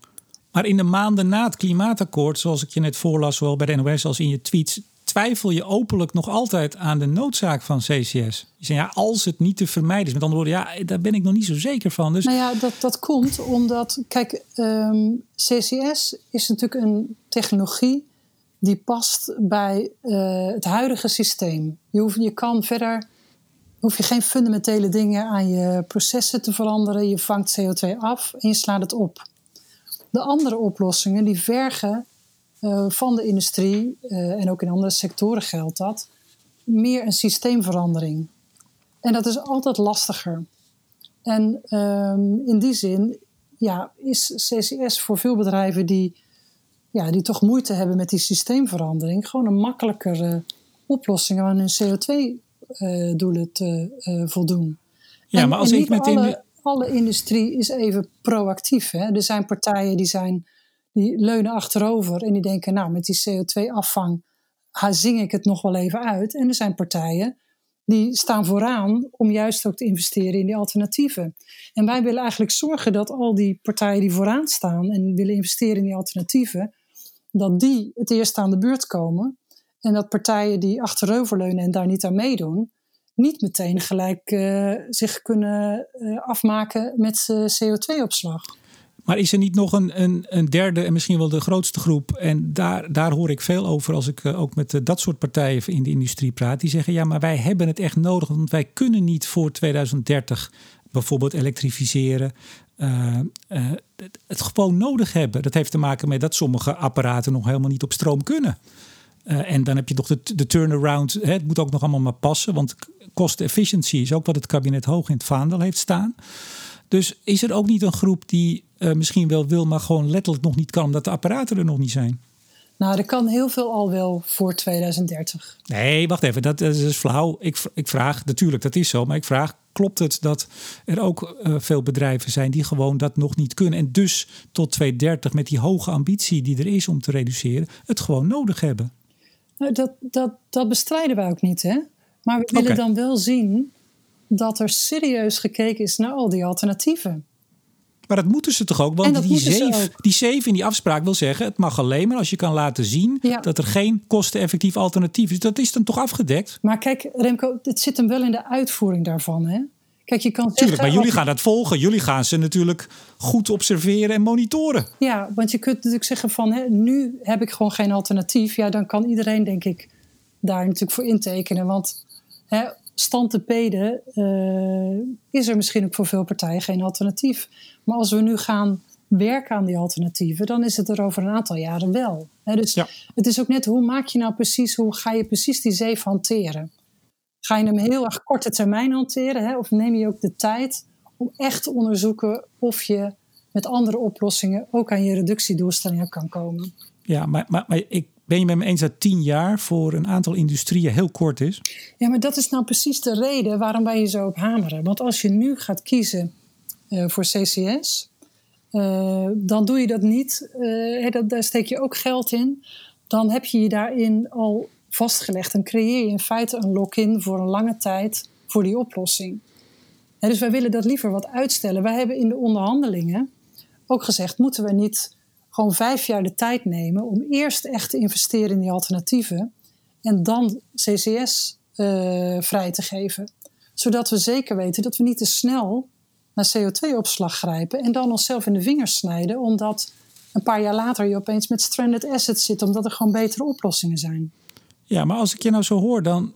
Maar in de maanden na het klimaatakkoord, zoals ik je net voorlas, zowel bij de NOS als in je tweets, twijfel je openlijk nog altijd aan de noodzaak van CCS. Je zegt ja, als het niet te vermijden is. Met andere woorden, ja, daar ben ik nog niet zo zeker van. Dus... Nou ja, dat, dat komt omdat, kijk, um, CCS is natuurlijk een technologie die past bij uh, het huidige systeem. Je, hoeft, je kan verder, hoef je geen fundamentele dingen aan je processen te veranderen. Je vangt CO2 af en je slaat het op. De andere oplossingen die vergen uh, van de industrie, uh, en ook in andere sectoren geldt dat, meer een systeemverandering. En dat is altijd lastiger. En um, in die zin ja, is CCS voor veel bedrijven die ja, die toch moeite hebben met die systeemverandering, gewoon een makkelijkere oplossing aan hun CO2-doelen uh, te uh, voldoen. Ja, en, maar als ik met alle, alle industrie is even proactief. Hè? Er zijn partijen die, zijn, die leunen achterover en die denken, nou, met die CO2-afvang zing ik het nog wel even uit. En er zijn partijen die staan vooraan om juist ook te investeren in die alternatieven. En wij willen eigenlijk zorgen dat al die partijen die vooraan staan en willen investeren in die alternatieven, dat die het eerst aan de beurt komen. En dat partijen die achteroverleunen en daar niet aan meedoen, niet meteen gelijk uh, zich kunnen uh, afmaken met CO2-opslag. Maar is er niet nog een, een, een, derde en misschien wel de grootste groep? En daar, daar hoor ik veel over als ik ook met dat soort partijen in de industrie praat. Die zeggen: ja, maar wij hebben het echt nodig, want wij kunnen niet voor 2030 bijvoorbeeld elektrificeren. Uh, uh, het gewoon nodig hebben. Dat heeft te maken met dat sommige apparaten nog helemaal niet op stroom kunnen. Uh, en dan heb je nog de, de turnaround. Hè, het moet ook nog allemaal maar passen. Want cost efficiency is ook wat het kabinet hoog in het vaandel heeft staan. Dus is er ook niet een groep die misschien wel wil, maar gewoon letterlijk nog niet kan, omdat de apparaten er nog niet zijn? Nou, er kan heel veel al wel voor 2030. Nee, wacht even, dat, dat is flauw. Ik, ik vraag, natuurlijk, dat is zo, maar ik vraag, klopt het dat er ook uh, veel bedrijven zijn die gewoon dat nog niet kunnen en dus tot 2030 met die hoge ambitie die er is om te reduceren, het gewoon nodig hebben? Nou, dat, dat, dat bestrijden wij ook niet, hè? Maar we willen dan wel zien dat er serieus gekeken is naar al die alternatieven. Maar dat moeten ze toch ook? Want die zeef, die zeef in die afspraak wil zeggen: het mag alleen maar als je kan laten zien dat er geen kosteneffectief alternatief is. Dat is dan toch afgedekt? Maar kijk, Remco, het zit hem wel in de uitvoering daarvan. Hè? Kijk, je kan Tuurlijk, zeggen, maar jullie gaan dat volgen. Jullie gaan ze natuurlijk goed observeren en monitoren. Ja, want je kunt natuurlijk zeggen van hè, nu heb ik gewoon geen alternatief. Ja, dan kan iedereen denk ik daar natuurlijk voor intekenen. Want hè, stand te peden uh, is er misschien ook voor veel partijen geen alternatief. Maar als we nu gaan werken aan die alternatieven, dan is het er over een aantal jaren wel. dus het is ook net hoe maak je nou precies, hoe ga je precies die zeef hanteren? Ga je hem heel erg korte termijn hanteren? Of neem je ook de tijd om echt te onderzoeken of je met andere oplossingen ook aan je reductiedoelstellingen kan komen? Ja, maar, maar, maar ik ben je met me eens dat tien jaar voor een aantal industrieën heel kort is? Ja, maar dat is nou precies de reden waarom wij hier zo op hameren. Want als je nu gaat kiezen uh, voor CCS, eh, dan doe je dat niet. Dat, daar steek je ook geld in. Dan heb je je daarin al vastgelegd en creëer je in feite een lock-in voor een lange tijd voor die oplossing. dus wij willen dat liever wat uitstellen. Wij hebben in de onderhandelingen ook gezegd: moeten we niet gewoon vijf jaar de tijd nemen om eerst echt te investeren in die alternatieven en dan CCS eh, vrij te geven. Zodat we zeker weten dat we niet te snel naar CO2-opslag grijpen en dan onszelf in de vingers snijden, omdat een paar jaar later je opeens met stranded assets zit, omdat er gewoon betere oplossingen zijn. Ja, maar als ik je nou zo hoor, dan.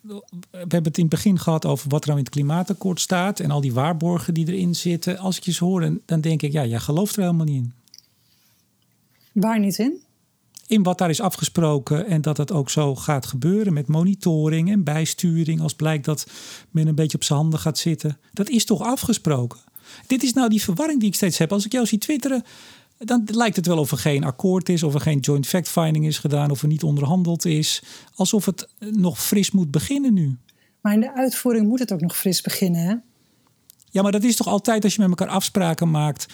We hebben het in het begin gehad over wat er nou in het klimaatakkoord staat en al die waarborgen die erin zitten. Als ik je zo hoor, dan denk ik, ja, jij gelooft er helemaal niet in. Waar niet in? In wat daar is afgesproken en dat het ook zo gaat gebeuren met monitoring en bijsturing als blijkt dat men een beetje op zijn handen gaat zitten. Dat is toch afgesproken? Dit is nou die verwarring die ik steeds heb. Als ik jou zie twitteren, dan lijkt het wel of er geen akkoord is, of er geen joint fact-finding is gedaan, of er niet onderhandeld is. Alsof het nog fris moet beginnen nu. Maar in de uitvoering moet het ook nog fris beginnen, hè? Ja, maar dat is toch altijd als je met elkaar afspraken maakt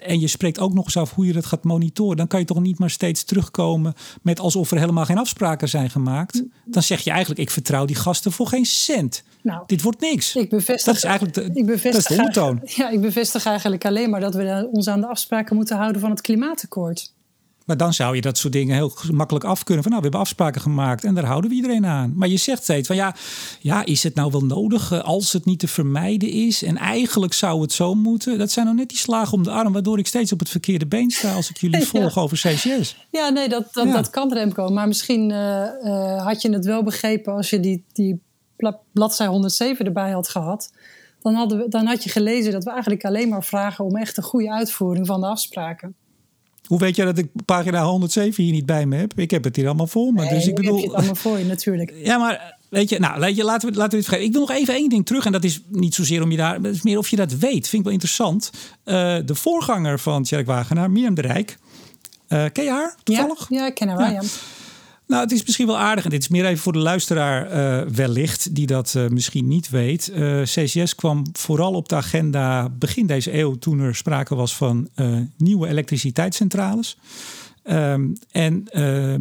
en je spreekt ook nog eens af hoe je dat gaat monitoren, dan kan je toch niet maar steeds terugkomen met alsof er helemaal geen afspraken zijn gemaakt. Dan zeg je eigenlijk: ik vertrouw die gasten voor geen cent. Nou, Dit wordt niks. Ik bevestig, dat is eigenlijk de, ik bevestig, dat is de Ja, ik bevestig eigenlijk alleen maar dat we ons aan de afspraken moeten houden van het klimaatakkoord. Maar dan zou je dat soort dingen heel makkelijk af kunnen. Van nou, we hebben afspraken gemaakt en daar houden we iedereen aan. Maar je zegt steeds van ja, ja is het nou wel nodig eh, als het niet te vermijden is? En eigenlijk zou het zo moeten. Dat zijn nou net die slagen om de arm, waardoor ik steeds op het verkeerde been sta als ik jullie volg over CCS. Ja, nee, dat, dat, dat kan Remco. Maar misschien uh, uh, had je het wel begrepen als je die, die bladzij 107 erbij had gehad. Dan, hadden we, dan had je gelezen dat we eigenlijk alleen maar vragen om echt een goede uitvoering van de afspraken. Hoe weet jij dat ik pagina 107 hier niet bij me heb? Ik heb het hier allemaal voor me. Nee, dus ik bedoel. Heb je het allemaal voor je natuurlijk. Ja, maar weet je, nou, laten we, laten we dit vergeten. Ik wil nog even één ding terug. En dat is niet zozeer om je daar. Het is meer of je dat weet. Vind ik wel interessant. Uh, de voorganger van Tjerk Wagenaar, Mirjam de Rijk. Uh, ken je haar toevallig? Ja, ja ik ken haar wel, ja. Nou, het is misschien wel aardig. En dit is meer even voor de luisteraar uh, wellicht, die dat uh, misschien niet weet. Uh, CCS kwam vooral op de agenda begin deze eeuw toen er sprake was van nieuwe elektriciteitscentrales. Um, en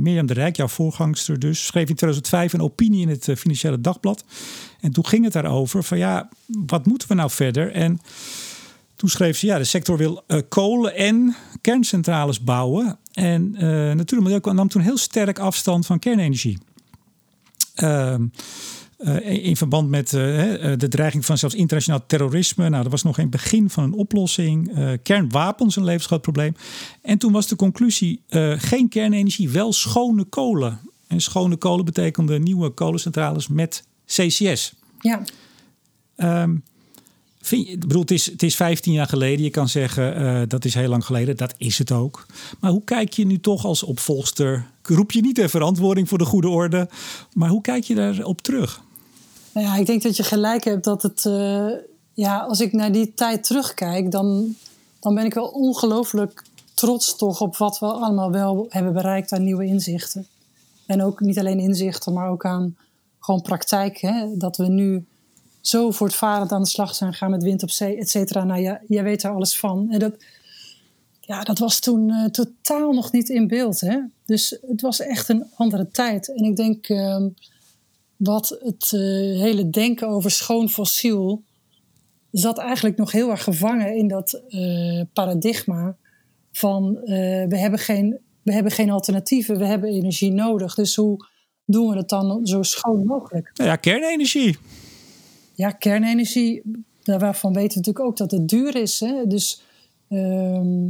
Mirjam de Rijk, jouw voorgangster dus, schreef in 2005 een opinie in het Financiële Dagblad. En toen ging het daarover van ja, wat moeten we nou verder? En toen schreef ze ja, de sector wil kolen en kerncentrales bouwen. En uh, natuurlijk nam toen heel sterk afstand van kernenergie. Ehm, uh, in verband met uh, de dreiging van zelfs internationaal terrorisme. Nou, er was nog geen begin van een oplossing. Kernwapens een levensgroot probleem. En toen was de conclusie: geen kernenergie, wel schone kolen. En schone kolen betekende nieuwe kolencentrales met CCS. Ja. Um, vind ik het is, het is 15 jaar geleden. Je kan zeggen dat is heel lang geleden. Dat is het ook. Maar hoe kijk je nu toch als opvolgster? Roep je niet de verantwoording voor de goede orde. Maar hoe kijk je daarop terug? Nou ja, ik denk dat je gelijk hebt dat het. Uh, ja, als ik naar die tijd terugkijk, dan, dan ben ik wel ongelooflijk trots toch op wat we allemaal wel hebben bereikt aan nieuwe inzichten. En ook niet alleen inzichten, maar ook aan gewoon praktijk. Dat we nu zo voortvarend aan de slag zijn gaan met wind op zee, et cetera. Nou, ja, jij weet er alles van. En dat, ja, dat was toen uh, totaal nog niet in beeld. Hè? Dus het was echt een andere tijd. En ik denk. Uh, wat het uh, hele denken over schoon fossiel zat eigenlijk nog heel erg gevangen in dat uh, paradigma van we, hebben geen, we hebben geen alternatieven, we hebben energie nodig. Dus hoe doen we het dan zo schoon mogelijk? Ja, kernenergie. Ja, kernenergie, waarvan weten we natuurlijk ook dat het duur is. Hè? Dus ehm,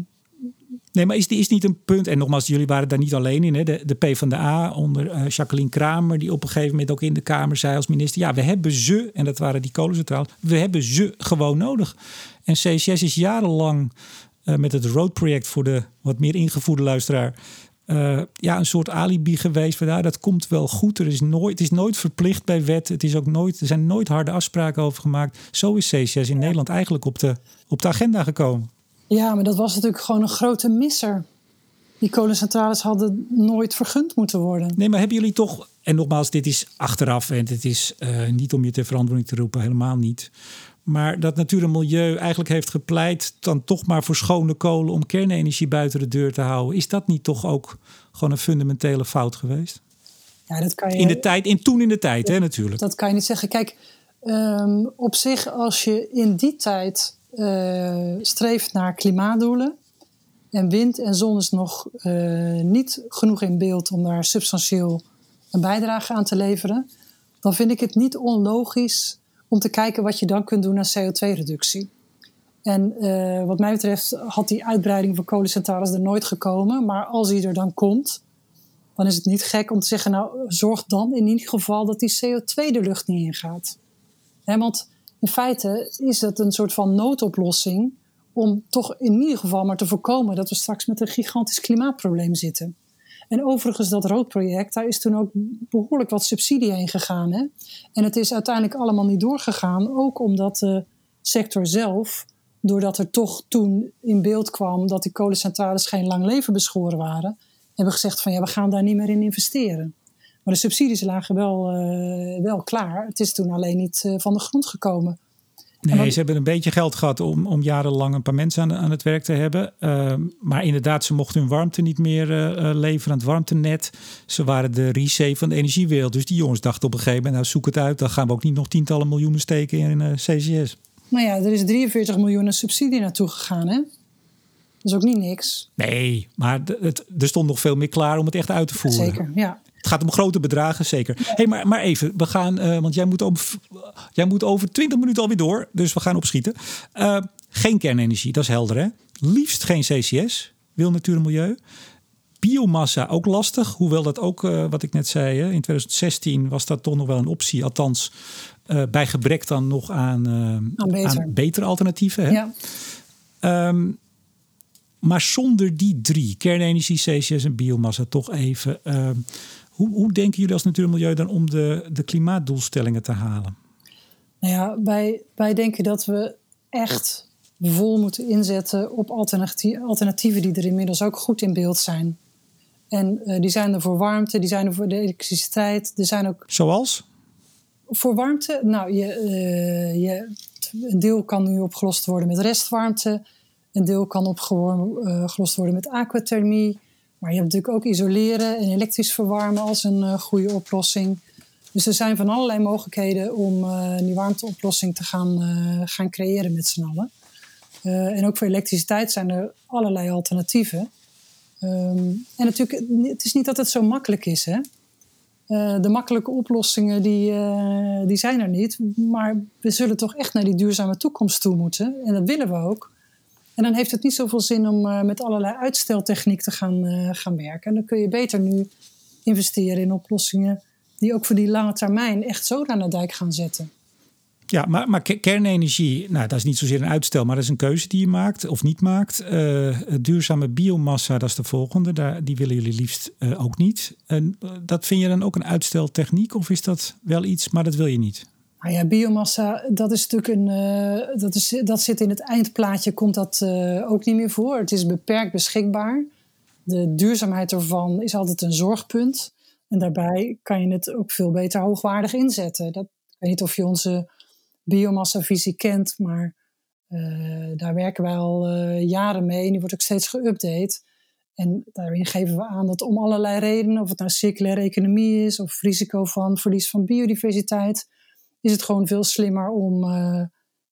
Nee, maar is, is niet een punt, en nogmaals, jullie waren daar niet alleen in, hè? De, de P van de A onder uh, Jacqueline Kramer, die op een gegeven moment ook in de Kamer zei als minister: ja, we hebben ze, en dat waren die kolencentrales, we hebben ze gewoon nodig. En CCS is jarenlang uh, met het Road-project voor de wat meer ingevoerde luisteraar. Uh, ja, een soort alibi geweest. Van, ja, dat komt wel goed. Er is nooit, het is nooit verplicht bij wet. Het is ook nooit, er zijn nooit harde afspraken over gemaakt. Zo is CCS in ja. Nederland eigenlijk op de, op de agenda gekomen. Ja, maar dat was natuurlijk gewoon een grote misser. Die kolencentrales hadden nooit vergund moeten worden. Nee, maar hebben jullie toch, en nogmaals, dit is achteraf en het is uh, niet om je ter verantwoording te roepen, helemaal niet. Maar dat natuur en milieu eigenlijk heeft gepleit dan toch maar voor schone kolen om kernenergie buiten de deur te houden. Is dat niet toch ook gewoon een fundamentele fout geweest? Ja, dat kan je. In de tijd, in toen in de tijd, hè, natuurlijk. Dat kan je niet zeggen. Kijk, um, op zich, als je in die tijd uh, streeft naar klimaatdoelen. En wind en zon is nog uh, niet genoeg in beeld om daar substantieel een bijdrage aan te leveren. Dan vind ik het niet onlogisch om te kijken wat je dan kunt doen aan CO2-reductie. En uh, wat mij betreft had die uitbreiding van kolencentrales er nooit gekomen. Maar als die er dan komt, dan is het niet gek om te zeggen: nou, zorg dan in ieder geval dat die CO2 de lucht niet ingaat. Want in feite is het een soort van noodoplossing om toch in ieder geval maar te voorkomen dat we straks met een gigantisch klimaatprobleem zitten. En overigens, dat roodproject, daar is toen ook behoorlijk wat subsidie heen gegaan. Hè? En het is uiteindelijk allemaal niet doorgegaan, ook omdat de sector zelf, doordat er toch toen in beeld kwam dat die kolencentrales geen lang leven beschoren waren, hebben gezegd van ja, we gaan daar niet meer in investeren. Maar de subsidies lagen wel, uh, wel klaar. Het is toen alleen niet uh, van de grond gekomen. Nee, wat... ze hebben een beetje geld gehad om, om jarenlang een paar mensen aan, aan het werk te hebben. Uh, maar inderdaad, ze mochten hun warmte niet meer uh, leveren aan het warmtenet. Ze waren de reset van de energiewereld. Dus die jongens dachten op een gegeven moment, nou zoek het uit. Dan gaan we ook niet nog tientallen miljoenen steken in CCS. Nou ja, er is 43 miljoen subsidie naartoe gegaan, hè? Dat is ook niet niks. Nee, maar het, er stond nog veel meer klaar om het echt uit te voeren. Zeker, ja. Het gaat om grote bedragen, zeker. Ja. hey, maar, maar even, we gaan, uh, want jij moet, om, jij moet over 20 minuten alweer door, dus we gaan opschieten. Uh, geen kernenergie, dat is helder hè. Liefst geen CCS, wil natuur en milieu. Biomassa ook lastig, hoewel dat ook, uh, wat ik net zei, hè, in 2016 was dat toch nog wel een optie. Althans, bij gebrek dan nog aan, aan, beter. aan betere alternatieven. Hè? Ja. Um, maar zonder die drie, kernenergie, CCS en biomassa, toch even. Uh, hoe, hoe, denken jullie als Natuur en Milieu dan om de, de klimaatdoelstellingen te halen? Nou ja, wij, wij denken dat we echt vol moeten inzetten op alternatieven die er inmiddels ook goed in beeld zijn. En uh, die zijn er voor warmte, die zijn er voor de elektriciteit. Er zijn ook. Zoals? Voor warmte, nou, je, uh, je, een deel kan nu opgelost worden met restwarmte. Een deel kan opgelost worden met aquathermie. Maar je hebt natuurlijk ook isoleren en elektrisch verwarmen als een uh, goede oplossing. Dus er zijn van allerlei mogelijkheden om uh, die warmteoplossing te gaan, uh, gaan creëren met z'n allen. en ook voor elektriciteit zijn er allerlei alternatieven. Ehm, en natuurlijk, het is niet dat het zo makkelijk is. Hè? Eh, de makkelijke oplossingen die, die zijn er niet. Maar we zullen toch echt naar die duurzame toekomst toe moeten. En dat willen we ook. En dan heeft het niet zoveel zin om uh, met allerlei uitsteltechniek te gaan, gaan werken. En dan kun je beter nu investeren in oplossingen die ook voor die lange termijn echt zo aan de dijk gaan zetten. Ja, maar, maar kernenergie, nou, dat is niet zozeer een uitstel, maar dat is een keuze die je maakt of niet maakt. Uh, duurzame biomassa, dat is de volgende. Daar, die willen jullie liefst ook niet. En dat vind je dan ook een uitsteltechniek of is dat wel iets, maar dat wil je niet? Nou ja, biomassa, dat is natuurlijk een. dat, is, dat zit in het eindplaatje, komt dat ook niet meer voor. Het is beperkt beschikbaar. De duurzaamheid ervan is altijd een zorgpunt. En daarbij kan je het ook veel beter hoogwaardig inzetten. Dat, ik weet niet of je onze biomassavisie kent, maar uh, daar werken wij al jaren mee. die wordt ook steeds geüpdate. En daarin geven we aan dat om allerlei redenen, of het nou circulaire economie is of risico van verlies van biodiversiteit, is het gewoon veel slimmer om uh,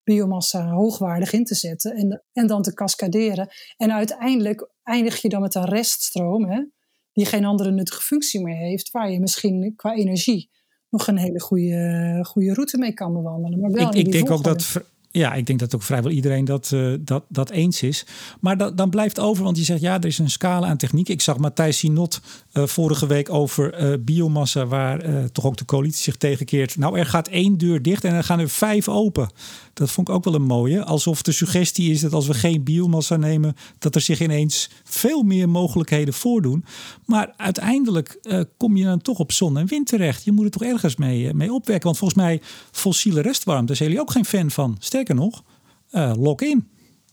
biomassa hoogwaardig in te zetten en, en dan te cascaderen. En uiteindelijk eindig je dan met een reststroom, hè, die geen andere nuttige functie meer heeft, waar je misschien qua energie nog een hele goede, goede route mee kan bewandelen. Maar wel ik, ik denk ook dat. Ja, ik denk dat ook vrijwel iedereen dat, uh, dat, dat eens is. Maar dan blijft over, want je zegt ja, er is een scala aan techniek. Ik zag Matthijs Sinot uh, vorige week over uh, biomassa, waar toch ook de coalitie zich tegenkeert. Nou, er gaat één deur dicht en er gaan er vijf open. Dat vond ik ook wel een mooie. Alsof de suggestie is dat als we geen biomassa nemen, dat er zich ineens veel meer mogelijkheden voordoen. Maar uiteindelijk kom je dan toch op zon en wind terecht. Je moet er toch ergens mee, mee opwekken. Want volgens mij fossiele restwarmte zijn jullie ook geen fan van. Sterker nog, uh, lock in.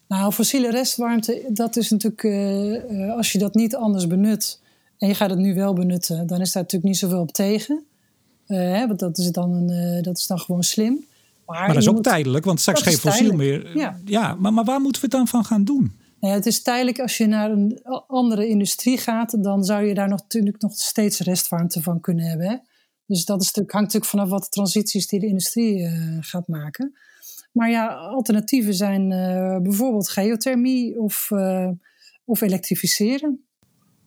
Nou, fossiele restwarmte, dat is natuurlijk, als je dat niet anders benut en je gaat het nu wel benutten, dan is daar natuurlijk niet zoveel op tegen. Hè, want dat is, dan een, dat is dan gewoon slim. Maar, dat is ook tijdelijk, want straks geen fossiel meer. Ja, ja maar, maar waar moeten we het dan van gaan doen? Nou ja, het is tijdelijk als je naar een andere industrie gaat, dan zou je daar nog, natuurlijk nog steeds restwarmte van kunnen hebben. Hè? Dus dat is hangt natuurlijk vanaf wat de transities die de industrie uh, gaat maken. Maar ja, alternatieven zijn uh, bijvoorbeeld geothermie of, uh, of elektrificeren.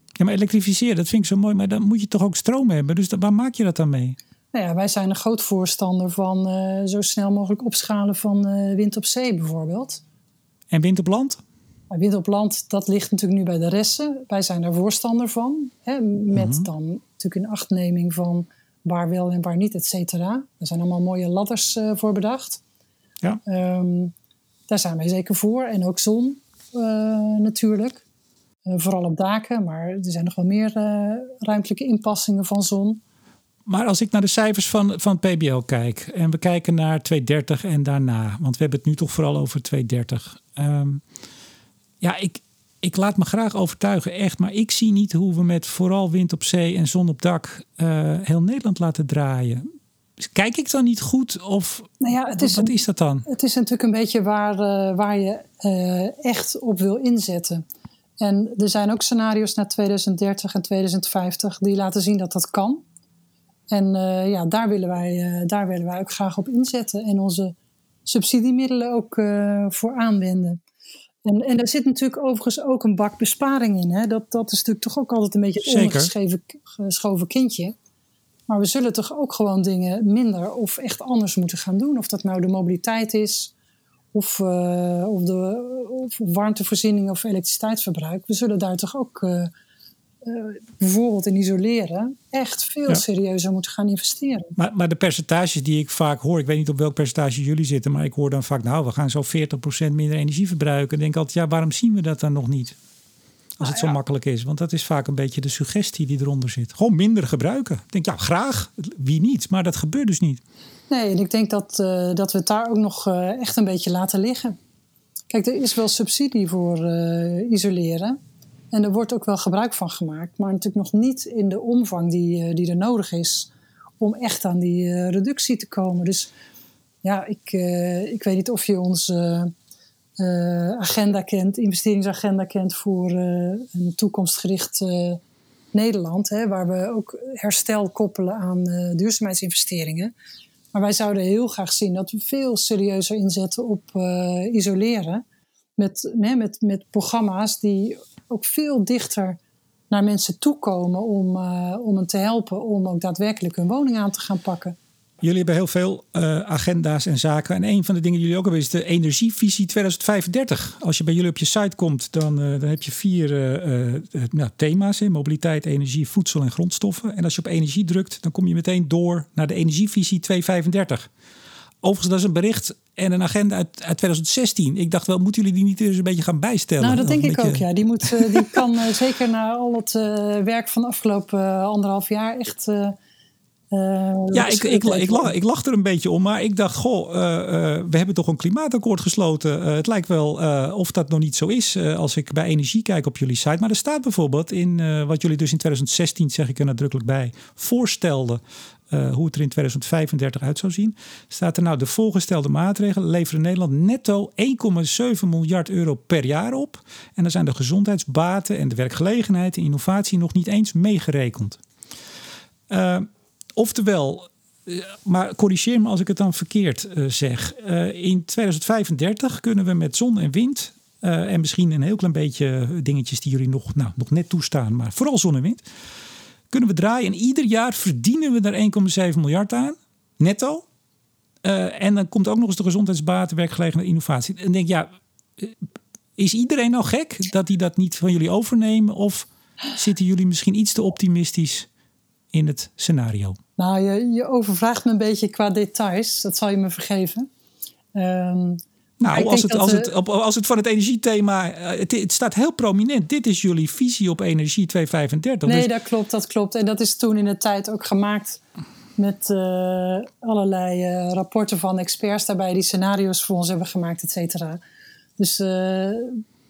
Ja, maar elektrificeren, dat vind ik zo mooi, maar dan moet je toch ook stroom hebben. Dus waar maak je dat dan mee? Nou ja, wij zijn een groot voorstander van uh, zo snel mogelijk opschalen van wind op zee bijvoorbeeld. En wind op land? Wind op land, dat ligt natuurlijk nu bij de resten. Wij zijn daar voorstander van. Hè, met mm-hmm. dan natuurlijk een achtneming van waar wel en waar niet, et cetera. Er zijn allemaal mooie ladders voor bedacht. Ja. Um, daar zijn wij zeker voor. En ook zon natuurlijk. vooral op daken, maar er zijn nog wel meer ruimtelijke inpassingen van zon. Maar als ik naar de cijfers van, van PBL kijk en we kijken naar 230 en daarna, want we hebben het nu toch vooral over 230. Um, ehm, ja, ik, ik laat me graag overtuigen, echt, maar ik zie niet hoe we met vooral wind op zee en zon op dak uh, heel Nederland laten draaien. Kijk ik dan niet goed of nou ja, het is wat, is dat dan? Het is natuurlijk een beetje waar, uh, waar je uh, echt op wil inzetten. En er zijn ook scenario's naar 2030 en 2050 die laten zien dat dat kan. En uh, ja, daar willen, wij, daar willen wij ook graag op inzetten en onze subsidiemiddelen ook voor aanwenden. En, en daar zit natuurlijk overigens ook een bak besparing in. Hè? Dat, dat is natuurlijk toch ook altijd een beetje ongeschoven kindje. Maar we zullen toch ook gewoon dingen minder of echt anders moeten gaan doen. Of dat nou de mobiliteit is, of, of, de, of warmtevoorziening of elektriciteitsverbruik. We zullen daar toch ook uh, bijvoorbeeld in isoleren, echt veel serieuzer moeten gaan investeren. Maar, maar de percentages die ik vaak hoor, ik weet niet op welk percentage jullie zitten, maar ik hoor dan vaak, nou, we gaan zo 40% minder energie verbruiken. Dan denk ik altijd, ja, waarom zien we dat dan nog niet? Als het nou zo makkelijk is. Want dat is vaak een beetje de suggestie die eronder zit. Gewoon minder gebruiken. Ik denk, ja, graag. Wie niet? Maar dat gebeurt dus niet. Nee, en ik denk dat, uh, dat we het daar ook nog uh, echt een beetje laten liggen. Kijk, er is wel subsidie voor uh, isoleren. En er wordt ook wel gebruik van gemaakt, maar natuurlijk nog niet in de omvang die, eh, die er nodig is om echt aan die reductie te komen. Dus ja, ik, ik weet niet of je onze agenda kent, investeringsagenda kent voor een toekomstgericht Nederland, hè, waar we ook herstel koppelen aan duurzaamheidsinvesteringen. Maar wij zouden heel graag zien dat we veel serieuzer inzetten op isoleren. Met, met, met programma's die ook veel dichter naar mensen toekomen om, om hen te helpen om ook daadwerkelijk hun woning aan te gaan pakken. Jullie hebben heel veel uh, agenda's en zaken. En een van de dingen die jullie ook hebben is de energievisie 2035. Als je bij jullie op je site komt, dan, uh, dan heb je vier nou, thema's: in mobiliteit, energie, voedsel en grondstoffen. En als je op energie drukt, dan kom je meteen door naar de energievisie 2035. Overigens, dat is een bericht en een agenda uit, uit 2016. Ik dacht wel, moeten jullie die niet eens een beetje gaan bijstellen? Nou, dat denk ik ook, ja. Die, moet, die kan zeker na al het werk van de afgelopen anderhalf jaar echt uh, ja, ik, ik, ik, lach, ik lach er een beetje om, maar ik dacht, goh, uh, uh, we hebben toch een klimaatakkoord gesloten. het lijkt wel of dat nog niet zo is als ik bij energie kijk op jullie site. Maar er staat bijvoorbeeld in wat jullie dus in 2016, zeg ik er nadrukkelijk bij, voorstelden. hoe het er in 2035 uit zou zien. Staat er nou de voorgestelde maatregelen leveren Nederland netto 1,7 miljard euro per jaar op. En dan zijn de gezondheidsbaten en de werkgelegenheid en innovatie nog niet eens meegerekend. Oftewel, eh, maar corrigeer me als ik het dan verkeerd uh, zeg. Uh, in 2035 kunnen we met zon en wind. En misschien een heel klein beetje dingetjes die jullie nog, nou, nog net toestaan. Maar vooral zon en wind. Kunnen we draaien. En ieder jaar verdienen we daar 1,7 miljard aan. Netto. en dan komt ook nog eens de gezondheidsbaten, werkgelegenheid, innovatie. En denk ja, is iedereen nou gek dat die dat niet van jullie overnemen? Of zitten jullie misschien iets te optimistisch in het scenario? Nou, je, je overvraagt me een beetje qua details. Dat zal je me vergeven. Um, nou, als het, als, het, als het van het energiethema. Eh, het, het, staat heel prominent. Dit is jullie visie op energie 235. Nee, dus... dat klopt, dat klopt. En dat is toen in de tijd ook gemaakt met uh, allerlei uh, rapporten van experts daarbij, die scenario's voor ons hebben gemaakt, et cetera. Dus uh,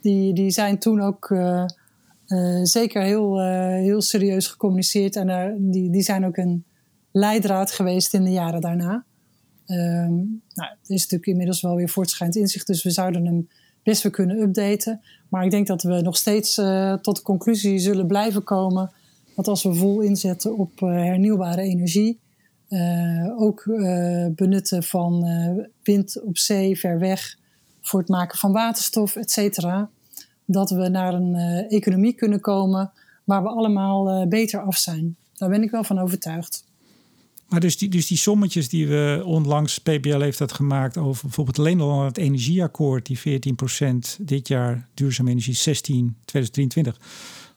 die, die zijn toen ook zeker heel, heel serieus gecommuniceerd. En die, die zijn ook een leidraad geweest in de jaren daarna. Um, nou, er is natuurlijk inmiddels wel weer voortschrijdend inzicht, dus we zouden hem best weer kunnen updaten. Maar ik denk dat we nog steeds uh, tot de conclusie zullen blijven komen dat als we vol inzetten op hernieuwbare energie, ook benutten van wind op zee ver weg voor het maken van waterstof, et cetera, dat we naar een economie kunnen komen waar we allemaal beter af zijn. Daar ben ik wel van overtuigd. Maar dus die, dus die sommetjes die we onlangs, PBL heeft dat gemaakt over bijvoorbeeld alleen al het energieakkoord, die 14% dit jaar, duurzame energie 16, 2023.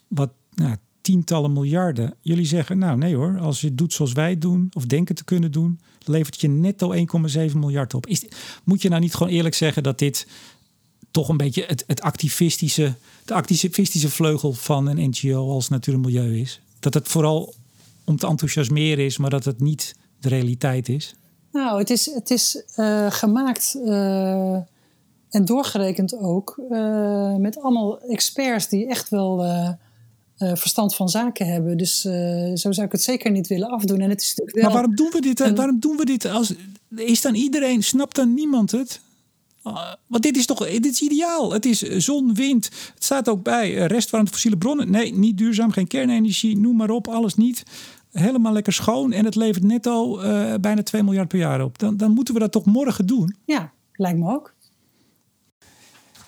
Wat nou, tientallen miljarden. Jullie zeggen, nou nee hoor, als je het doet zoals wij doen, of denken te kunnen doen, levert je netto 1,7 miljard op. Is, moet je nou niet gewoon eerlijk zeggen dat dit toch een beetje het, het activistische, de activistische vleugel van een NGO als Natuur en Milieu is? Dat het vooral om te enthousiasmeren is, maar dat het niet de realiteit is? Nou, het is, het is uh, gemaakt uh, en doorgerekend ook uh, met allemaal experts die echt wel verstand van zaken hebben. Dus zo zou ik het zeker niet willen afdoen. En het is wel maar waarom doen we dit? Een... Waarom doen we dit? Als, is dan iedereen, snapt dan niemand het? Want dit is toch dit is ideaal. Het is zon, wind. Het staat ook bij restwarmte fossiele bronnen. Nee, niet duurzaam, geen kernenergie, noem maar op, alles niet helemaal lekker schoon en het levert netto uh, bijna 2 miljard per jaar op. Dan, dan moeten we dat toch morgen doen? Ja, lijkt me ook.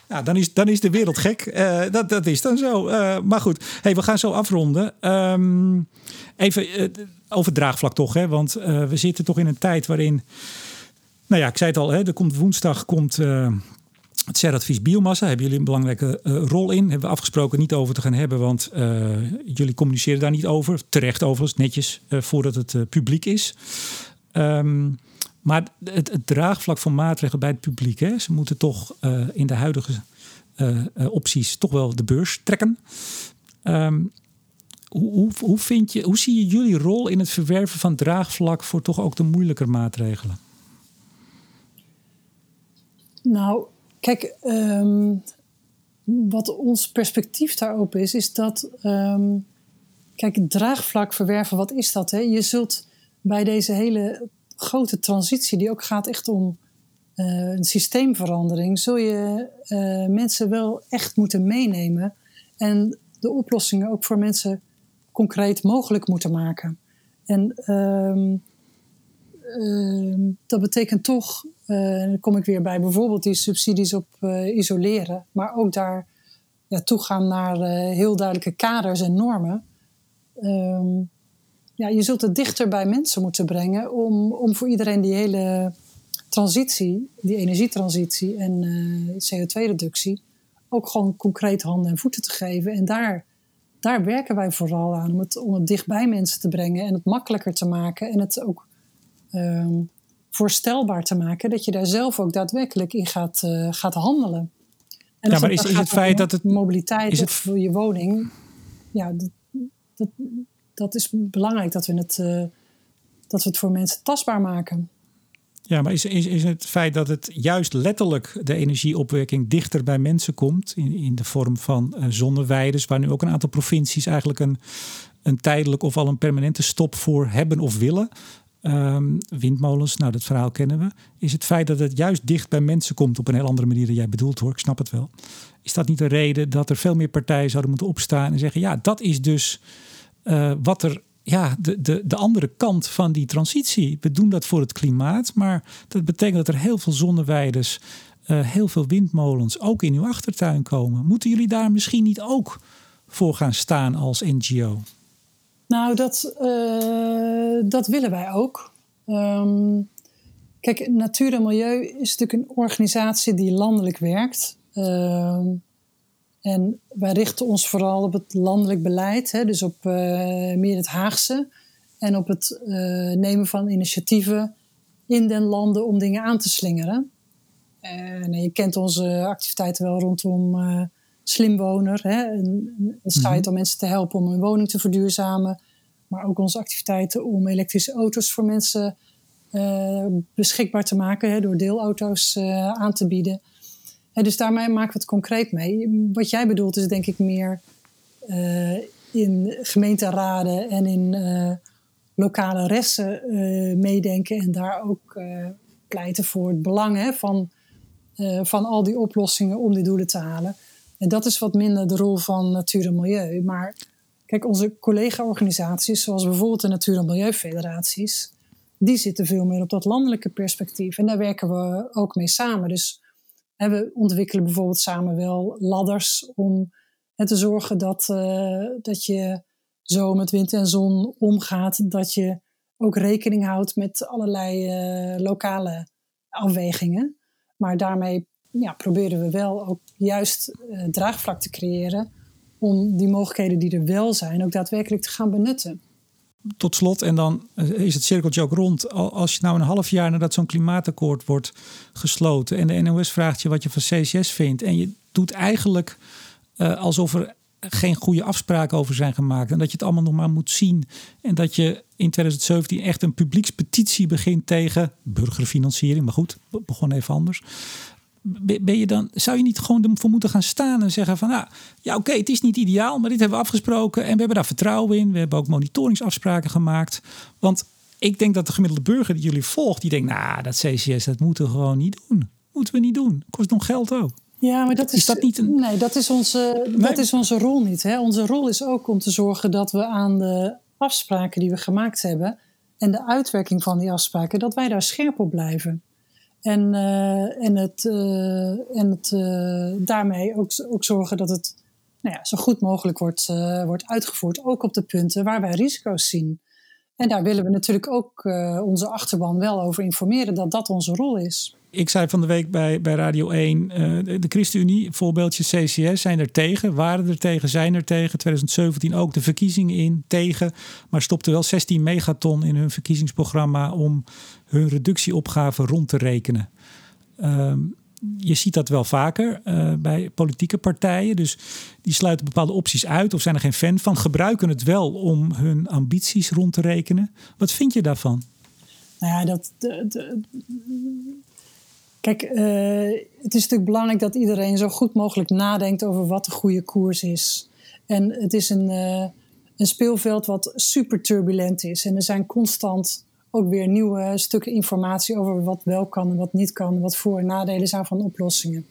Nou, dan is, dan is de wereld gek. Uh, dat, dat is dan zo. Uh, maar goed, hey, we gaan zo afronden. Um, even over draagvlak toch, hè? want we zitten toch in een tijd waarin... Nou ja, ik zei het al, hè, er komt woensdag komt het CER-advies biomassa hebben jullie een belangrijke uh, rol in. Hebben we afgesproken niet over te gaan hebben, want uh, jullie communiceren daar niet over. Terecht overigens, netjes, voordat het publiek is. Um, maar het, draagvlak van maatregelen bij het publiek. Hè, ze moeten toch in de huidige opties toch wel de beurs trekken. Hoe, hoe, hoe, vind je, hoe zie je jullie rol in het verwerven van draagvlak voor toch ook de moeilijker maatregelen? Nou, Kijk, um, wat ons perspectief daarop is, is dat. Um, kijk, draagvlak verwerven, wat is dat? Hè? Je zult bij deze hele grote transitie, die ook gaat echt om uh, een systeemverandering, zul je uh, mensen wel echt moeten meenemen en de oplossingen ook voor mensen concreet mogelijk moeten maken. En Ehm, dat betekent toch, uh, dan kom ik weer bij bijvoorbeeld die subsidies op uh, isoleren, maar ook daar ja, toegaan naar heel duidelijke kaders en normen. Ehm, ja, je zult het dichter bij mensen moeten brengen om, om voor iedereen die hele transitie, die energietransitie en CO2-reductie, ook gewoon concreet handen en voeten te geven. En daar, daar werken wij vooral aan, om het, om het dicht bij mensen te brengen en het makkelijker te maken en het ook ehm, voorstelbaar te maken, dat je daar zelf ook daadwerkelijk in gaat, uh, gaat handelen. En ja, maar is, is het feit dat het. Mobiliteit is het, voor je woning. Ja, dat, dat, dat is belangrijk dat we, het, uh, dat we het voor mensen tastbaar maken. Ja, maar is, is, is het feit dat het juist letterlijk de energieopwekking dichter bij mensen komt, in, in de vorm van uh, waar nu ook een aantal provincies eigenlijk een, een tijdelijk of al een permanente stop voor hebben of willen. Um, windmolens, nou dat verhaal kennen we. Is het feit dat het juist dicht bij mensen komt op een heel andere manier dan jij bedoelt hoor, ik snap het wel. Is dat niet de reden dat er veel meer partijen zouden moeten opstaan en zeggen: ja, dat is dus uh, wat er ja, de, de, de andere kant van die transitie. We doen dat voor het klimaat, maar dat betekent dat er heel veel zonneweiders, uh, heel veel windmolens ook in uw achtertuin komen. Moeten jullie daar misschien niet ook voor gaan staan als NGO? Nou, dat, uh, dat willen wij ook. Um, kijk, Natuur en Milieu is natuurlijk een organisatie die landelijk werkt. Uh, en wij richten ons vooral op het landelijk beleid, hè, dus op uh, meer het Haagse. En op het uh, nemen van initiatieven in den landen om dingen aan te slingeren. En je kent onze activiteiten wel rondom Slimwoner, hè, een, een site mm -hmm. om mensen te helpen om hun woning te verduurzamen. Maar ook onze activiteiten om elektrische auto's voor mensen beschikbaar te maken, hè, door deelauto's aan te bieden. En dus daarmee maken we het concreet mee. Wat jij bedoelt is denk ik meer uh, in gemeenteraden en in lokale resten meedenken en daar ook pleiten voor het belang hè, van, van al die oplossingen om die doelen te halen. En dat is wat minder de rol van natuur en milieu. Maar kijk, onze collega-organisaties, zoals bijvoorbeeld de Natuur- en Milieufederaties, die zitten veel meer op dat landelijke perspectief. En daar werken we ook mee samen. Dus we ontwikkelen bijvoorbeeld samen wel ladders om te zorgen dat, uh, dat je zo met wind en zon omgaat. Dat je ook rekening houdt met allerlei uh, lokale afwegingen. Maar daarmee ja, proberen we wel ook juist uh, draagvlak te creëren om die mogelijkheden die er wel zijn ook daadwerkelijk te gaan benutten tot slot, en dan is het cirkeltje ook rond. Als je nou een half jaar nadat zo'n klimaatakkoord wordt gesloten en de NOS vraagt je wat je van CCS vindt, en je doet eigenlijk uh, alsof er geen goede afspraken over zijn gemaakt en dat je het allemaal nog maar moet zien en dat je in 2017 echt een publiekspetitie begint tegen burgerfinanciering, maar goed, begon even anders ben je dan, zou je niet gewoon ervoor moeten gaan staan en zeggen van nou, ja oké, het is niet ideaal, maar dit hebben we afgesproken en we hebben daar vertrouwen in. We hebben ook monitoringsafspraken gemaakt. Want ik denk dat de gemiddelde burger die jullie volgt, die denkt, nou, dat CCS, dat moeten we gewoon niet doen. Moeten we niet doen. Kost nog geld ook. Ja, maar dat is, is dat niet een... Nee, dat is onze, nee. dat is onze rol niet. Hè? Onze rol is ook om te zorgen dat we aan de afspraken die we gemaakt hebben en de uitwerking van die afspraken, dat wij daar scherp op blijven. En, uh, en, het, uh, en het, uh, daarmee ook, ook zorgen dat het nou ja, zo goed mogelijk wordt, wordt uitgevoerd. Ook op de punten waar wij risico's zien. En daar willen we natuurlijk ook onze achterban wel over informeren dat dat onze rol is. Ik zei van de week bij, bij Radio 1, de, de ChristenUnie, voorbeeldje CCS, zijn er tegen, waren er tegen, zijn er tegen. 2017 ook de verkiezingen in, tegen. Maar stopte wel 16 megaton in hun verkiezingsprogramma om hun reductieopgave rond te rekenen. Um, je ziet dat wel vaker uh, bij politieke partijen. Dus die sluiten bepaalde opties uit of zijn er geen fan van. Gebruiken het wel om hun ambities rond te rekenen. Wat vind je daarvan? Nou ja, dat. Kijk, uh, het is natuurlijk belangrijk dat iedereen zo goed mogelijk nadenkt over wat de goede koers is. En het is een, uh, een speelveld wat super turbulent is. En er zijn constant ook weer nieuwe stukken informatie over wat wel kan en wat niet kan, wat voor- en nadelen zijn van oplossingen.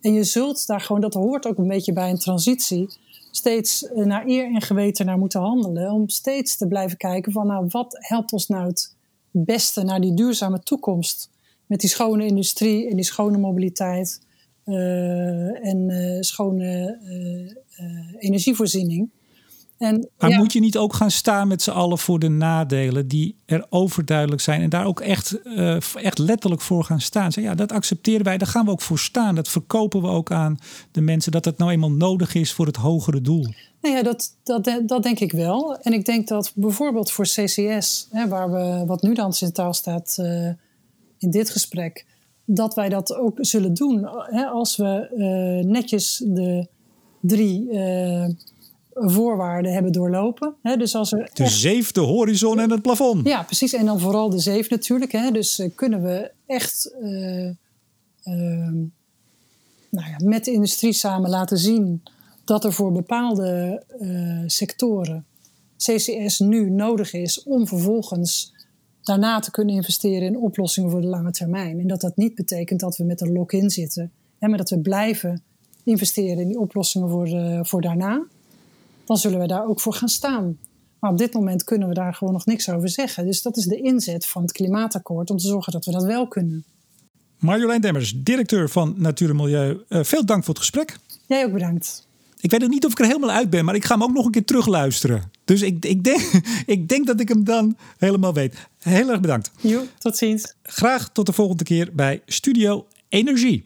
En je zult daar gewoon, dat hoort ook een beetje bij een transitie, steeds eh, naar eer en geweten naar moeten handelen. Om steeds te blijven kijken van, nou, wat helpt ons nou het beste naar die duurzame toekomst? Met die schone industrie en die schone mobiliteit. en schone energievoorziening. En, maar moet je niet ook gaan staan met z'n allen voor de nadelen die er overduidelijk zijn en daar ook echt, echt letterlijk voor gaan staan? Zeg, ja, dat accepteren wij, daar gaan we ook voor staan. Dat verkopen we ook aan de mensen dat het nou eenmaal nodig is voor het hogere doel. Nou ja, dat, dat, dat denk ik wel. En ik denk dat bijvoorbeeld voor CCS, hè, waar we, wat nu dan centraal staat uh, in dit gesprek, dat wij dat ook zullen doen. Hè, als we uh, netjes de drie voorwaarden hebben doorlopen. Hè, dus als er de zeef, de horizon en het plafond. Ja, precies. En dan vooral de zeef natuurlijk. Hè. Dus kunnen we echt ehm, nou ja, met de industrie samen laten zien dat er voor bepaalde uh, sectoren CCS nu nodig is om vervolgens daarna te kunnen investeren in oplossingen voor de lange termijn. En dat dat niet betekent dat we met een lock-in zitten, hè, maar dat we blijven investeren in die oplossingen voor, voor daarna. Dan zullen we daar ook voor gaan staan. Maar op dit moment kunnen we daar gewoon nog niks over zeggen. Dus dat is de inzet van het klimaatakkoord om te zorgen dat we dat wel kunnen. Marjolein Demmers, directeur van Natuur en Milieu. Uh, veel dank voor het gesprek. Jij ook bedankt. Ik weet ook niet of ik er helemaal uit ben, maar ik ga hem ook nog een keer terugluisteren. Dus ik, ik, denk, ik denk dat ik hem dan helemaal weet. Heel erg bedankt. Jo, tot ziens. Graag tot de volgende keer bij Studio Energie.